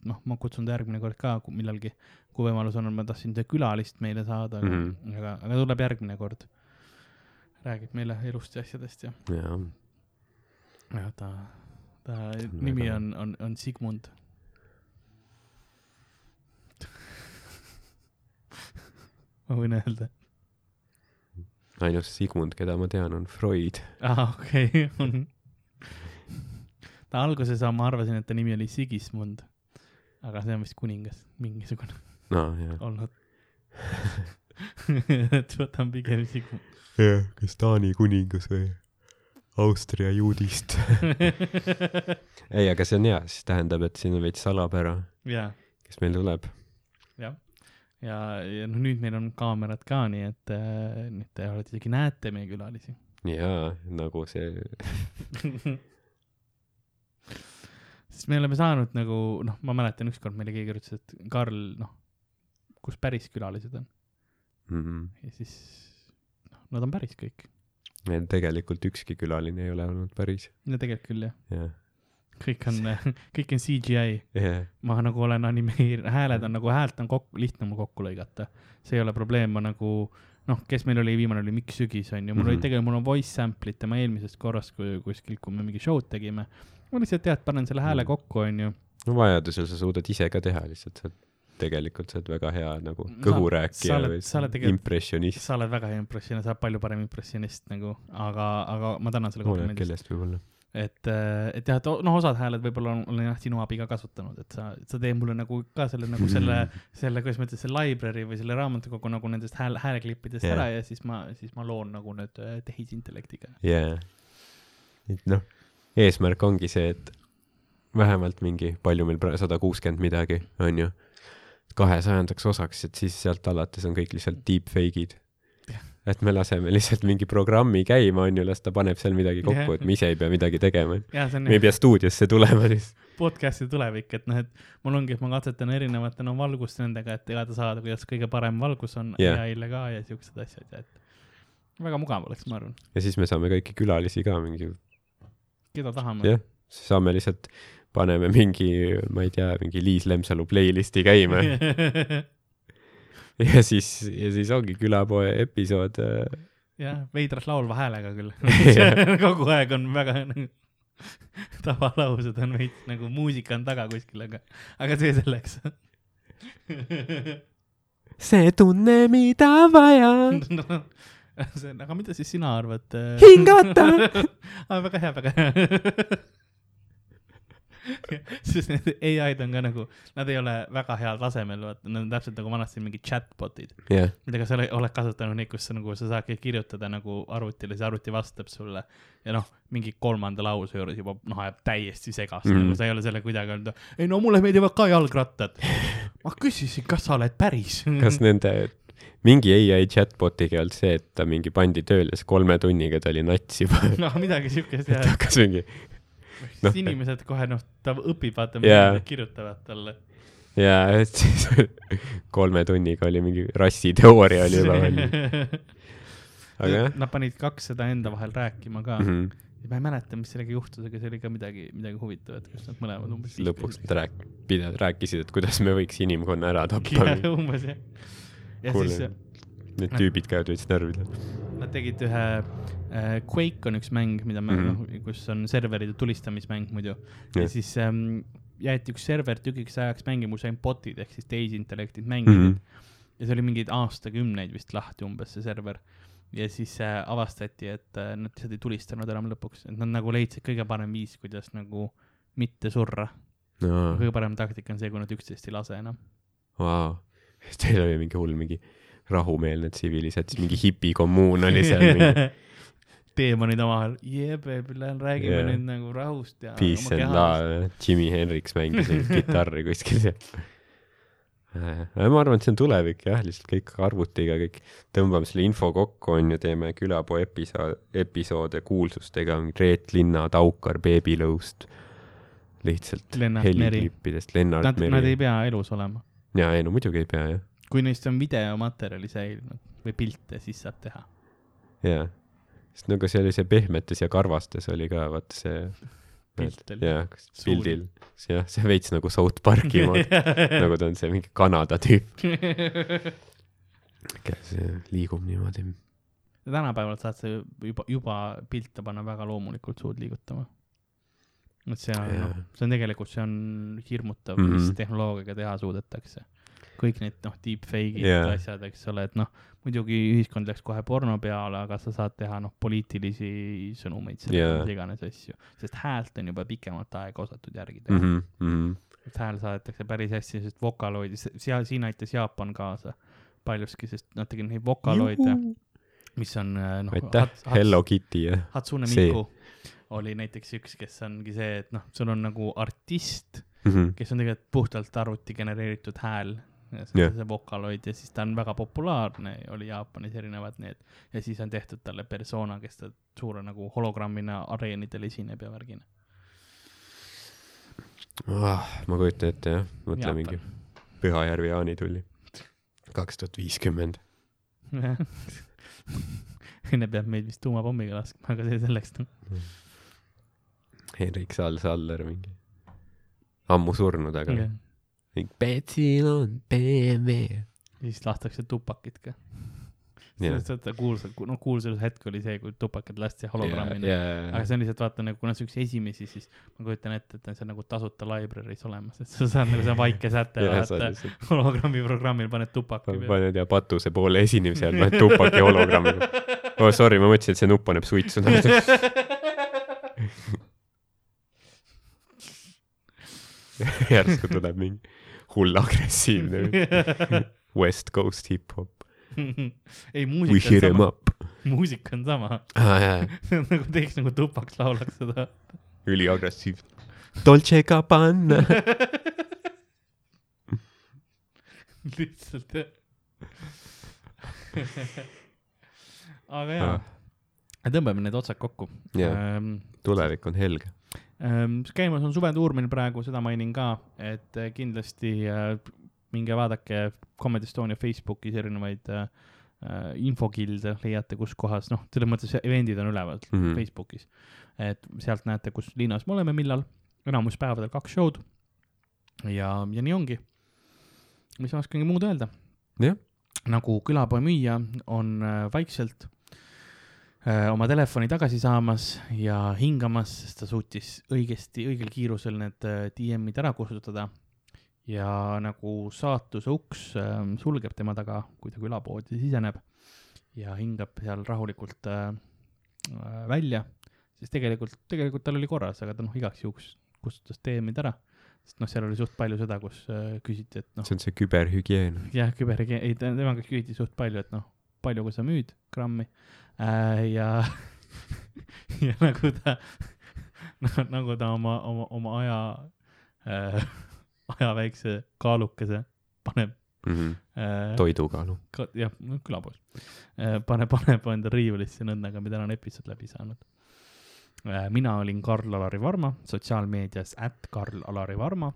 noh, ma kutsun ta järgmine kord ka millalgi, kui võimalus on, ma tahtsin ühte külalist meile saada, aga mm. -hmm. aga, aga tuleb järgmine kord. Räägib meile elust ja asjadest ja, ja ja ta, ta on nimi väga- on, on, on Sigmund. ma võin öelda ainus Sigmund, keda ma tean, on Freud. aa, okei, on. ta alguses ma arvasin, et ta nimi oli Sigismund. aga see on vist kuningas mingisugune jaa. olnud. et võtan pigem Sigmund. jah, kas Taani kuningas või Austria juudist. ei, aga see on hea, siis tähendab, et siin on veits salapära, ja, kes meil tuleb. jah. ja, ja noh, nüüd meil on kaamerad ka, nii et äh, nüüd te olete isegi näete meie külalisi. jaa, nagu see sest me oleme saanud nagu noh, ma mäletan ükskord meile keegi ütles, et Karl, noh, kus päris külalised on mm. ja siis noh, nad on päris kõik. -hmm. tegelikult ükski külaline ei ole olnud päris. no tegelikult küll jah, jah, kõik on, kõik on CGI, jah, ma nagu olen animeerinud, hääled on nagu häält on kokku, lihtne mul kokku lõigata. see ei ole probleem, ma nagu noh, kes meil oli, viimane oli Mikk Sügis onju, mul mm -hmm. Mhm. oli tegelikult, mul on voice sample'id tema eelmisest korrast, kui kuskil, kui me mingi show'd tegime. ma lihtsalt tead, panen selle hääle Mhm. kokku onju. no vajadusel sa suudad ise ka teha lihtsalt, sa oled, tegelikult sa oled väga hea nagu kõhurääkija või impressionist. sa oled väga hea impressionist, sa oled palju parem impressionist nagu, aga, aga ma tänan selle komplimendi eest. kellest võib-olla. et, et jah, et noh, osad hääled võib-olla on- olen jah sinu abi ka kasutanud, et sa, sa teed mulle nagu ka selle nagu selle, selle, kuidas ma ütlen, selle library või selle raamatukogu nagu nendest hääl, hääleklippidest Jah. ära ja siis ma, siis ma loon nagu nüüd äh, tehisintellektiga. jaa. et noh, eesmärk ongi see, et vähemalt mingi, palju meil praegu, sada kuuskümmend midagi, on ju, kahesajandaks osaks, et siis sealt alates on kõik lihtsalt deepfake'id Jah.. et me laseme lihtsalt mingi programmi käima, on ju, las ta paneb seal midagi kokku et me ise ei pea midagi tegema. ja me ei pea stuudiosse tulema lihtsalt. podcast'i tulevik, et noh, et mul ongi, et ma katsetan erinevate no valgust nendega, et teada saada, kuidas kõige parem valgus on Jah. AI-le ka ja siuksed asjad ja et väga mugav oleks, ma arvan, ja siis me saame kõiki külalisi ka mingi, keda tahame. jah, saame lihtsalt, paneme mingi, ma ei tea, mingi Liis Lemsalu playlist'i käima ja siis, ja siis ongi külapoe episood äh, jah, veidras laulva häälega küll kogu aeg on väga nagu tavalaused on veits nagu muusika on taga kuskil, aga, aga see selleks. see tunne, mida vaja, see, aga mida siis sina arvad? hingata. ah,. väga hea, väga hea. Sest need ai-d on ka nagu, nad ei ole väga heal tasemel, vaata, nad on täpselt nagu vanasti mingid chatbot'id, jah, mida sa ole- oled kasutanud neid, kus sa nagu sa saadki kirjutada nagu arvutile, siis arvuti vastab sulle ja noh, mingi kolmanda lause juures juba noh, ajab täiesti segast mm. -hmm. nagu sa ei ole selle kuidagi öelda, ei no mulle meeldivad ka jalgrattad. ma küsisin, kas sa oled päris. kas nende, mingi ai chatbot'iga ei olnud see, et ta mingi pandi tööle, siis kolme tunniga ta oli nats juba. noh, midagi siukest jah, hakkas mingi, siis noh. inimesed kohe noh, ta õpib, vaata, mida kirjutavad talle. jaa, et siis kolme tunniga oli mingi rassiteooria oli juba valmis. aga jah Nad panid kaks seda enda vahel rääkima ka mm. mm, -hmm. ma ei mäleta, mis sellega juhtus, aga see oli ka midagi, midagi huvitavat, kus nad mõlemad umbes. lõpuks nad rääk-, pidevalt rääkisid, et kuidas me võiks inimkonna ära tappa. umbes jah. ja siis Need tüübid käivad veits närvidel. Nad tegid ühe äh,, Quake on üks mäng, mida me mm -hmm. noh, kus on serveride tulistamismäng muidu. ja Jah. siis ähm, jäeti üks server tükiks ajaks mängima, kus ainult bot'id ehk siis tehisintellektid mängisid mm. -hmm. ja see oli mingeid aastakümneid vist lahti umbes see server. ja siis äh, avastati, et äh, nad lihtsalt ei tulistanud enam lõpuks, et nad nagu leidsid kõige parem viis, kuidas nagu mitte surra. no kõige parem taktika on see, kui nad üksteist ei lase enam. vau, teil oli mingi hull mingi rahumeelne tsivilisatsioon, siis mingi hipikommuun oli seal mingi teemonid omavahel, jee, räägime Jah. yeah. nüüd nagu rahust ja. Peace and love, Jimi Hendrix mängis kitarri kuskil seal. ma arvan, et see on tulevik jah, lihtsalt kõik arvutiga, kõik tõmbame selle info kokku, onju, teeme külapoe episood, episoode kuulsustega, Reet Linna, Taukar, Beebilõust. lihtsalt Lennart Meri. heliklippidest, Lennart Nad, nad ei Meri. pea elus olema. jaa, ei no muidugi ei pea jah, kui neist on videomaterjali säilinud või pilte, siis saab teha. jaa. sest nagu see oli see Pehmetes ja karvastes oli ka vaata see. Jaa, Suur. pildil, jah, see veits nagu South Park'i moodi nagu ta on see mingi Kanada tüüp, kes liigub niimoodi. tänapäeval saad sa juba, juba pilte panna väga loomulikult suud liigutama. et see on noh, see on tegelikult, see on hirmutav mm, Mhm. -hmm. mis tehnoloogiaga teha suudetakse. Kõik need noh, deepfake'id yeah., asjad, eks ole, et noh, muidugi ühiskond läks kohe porno peale, aga sa saad teha noh, poliitilisi sõnumeid, mis iganes asju, sest häält on juba pikemat aega osatud järgi teha mm. -hmm. et hääl saadetakse päris hästi, sest vokaloidi, seal, siin aitas Jaapan kaasa paljuski, sest nad tegid neid vokaloide, mis on äh, noh, aitäh, Hello Kitty ja Hatsune. Miku oli näiteks üks, kes ongi see, et noh, sul on nagu artist, Mhm. kes on tegelikult puhtalt arvuti genereeritud hääl, see Jah. yeah. vokaloid ja siis ta on väga populaarne, oli Jaapanis erinevad need ja siis on tehtud talle persona, kes ta suure nagu hologrammina areenidel esineb ja värgina. ah,. ma kujutan ette jah, mõtle Jaapan. mingi Pühajärvi jaanitulli. kaks tuhat viiskümmend. enne peab meid vist tuumapommiga laskma, aga see selleks. Henrik Saal-Saller mingi. ammu surnud, aga ja mingi Betsil on BMW. siis lastakse tupakit ka. Seda kuulsa, no kuulsus hetk oli see, kui tupakid lasti hologrammina. aga ja, see on lihtsalt vaata nagu, kuna see on üks esimesi, siis ma kujutan ette, et see on nagu tasuta library's olemas, et sa saad nagu see on vaike säte, ja sa vaata hologrammi programmil paned tupaki peale. paned ja patuse poole esinemise all paned tupaki hologrammi. oh sorry, ma mõtlesin, et see nupp paneb suitsu. järsku tuleb mingi hull agressiivne West Coast hip-hop. ei, muusika on sama, muusika on sama, Ah, nagu teeks nagu tupaks laulaks seda. üliagressiivne. Dolce Gabbana. lihtsalt jah. aga jaa, tõmbame need otsad kokku. Jaa. tulevik on helge. Ähm, käimas on suvetuur meil praegu, seda mainin ka, et äh, kindlasti äh, minge vaadake Comedy Estonia Facebookis erinevaid äh, infokilde leiate, kus kohas, noh, selles mõttes event'id on üleval mm. -hmm. Facebookis. et sealt näete, kus linnas me oleme, millal, enamus päevadel kaks show'd. ja, ja nii ongi. mis ma oskangi muud öelda? Nagu külapoe müüja on vaikselt oma telefoni tagasi saamas ja hingamas, sest ta suutis õigesti, õigel kiirusel need äh, DM-id ära kustutada. ja nagu saatuse uks äh, sulgeb tema taga, kui ta külapoodi siseneb ja hingab seal rahulikult äh, äh, välja, siis tegelikult, tegelikult tal oli korras, aga ta noh, igaks juhuks kustutas DM-id ära. sest noh, seal oli suht palju seda, kus äh, küsiti, et noh, see on see küberhügieen. jah, küberhügieen, ei tema küsiti suht palju, et noh, palju kui sa müüd grammi äh, ja, ja nagu ta, nagu ta oma, oma, oma aja äh, aja väikse kaalukese paneb äh, toidukaalu. ka, jah, külapoes äh,, paneb, paneb enda riiulisse nõndaga, mida on episood läbi saanud äh,. mina olin Karl-Alari Varma, sotsiaalmeedias at Karl-Alari Varma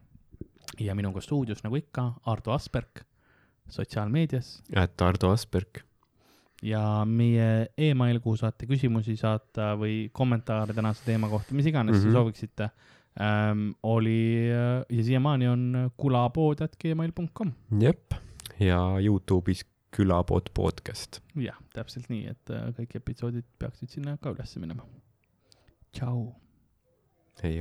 ja minuga stuudios nagu ikka Ardo Asperg sotsiaalmeedias et Ardo Asperg. Ja meie email, kuhu saate küsimusi saata või kommentaare tänase teema kohta, mis iganes mm Mhm. -hmm. sooviksite ähm,, oli äh, ja siiamaani on kulapood.gmail.com. jep, ja Youtube'is külapood podcast. jah, täpselt nii, et äh, kõik episoodid peaksid sinna ka üles minema. tšau. ei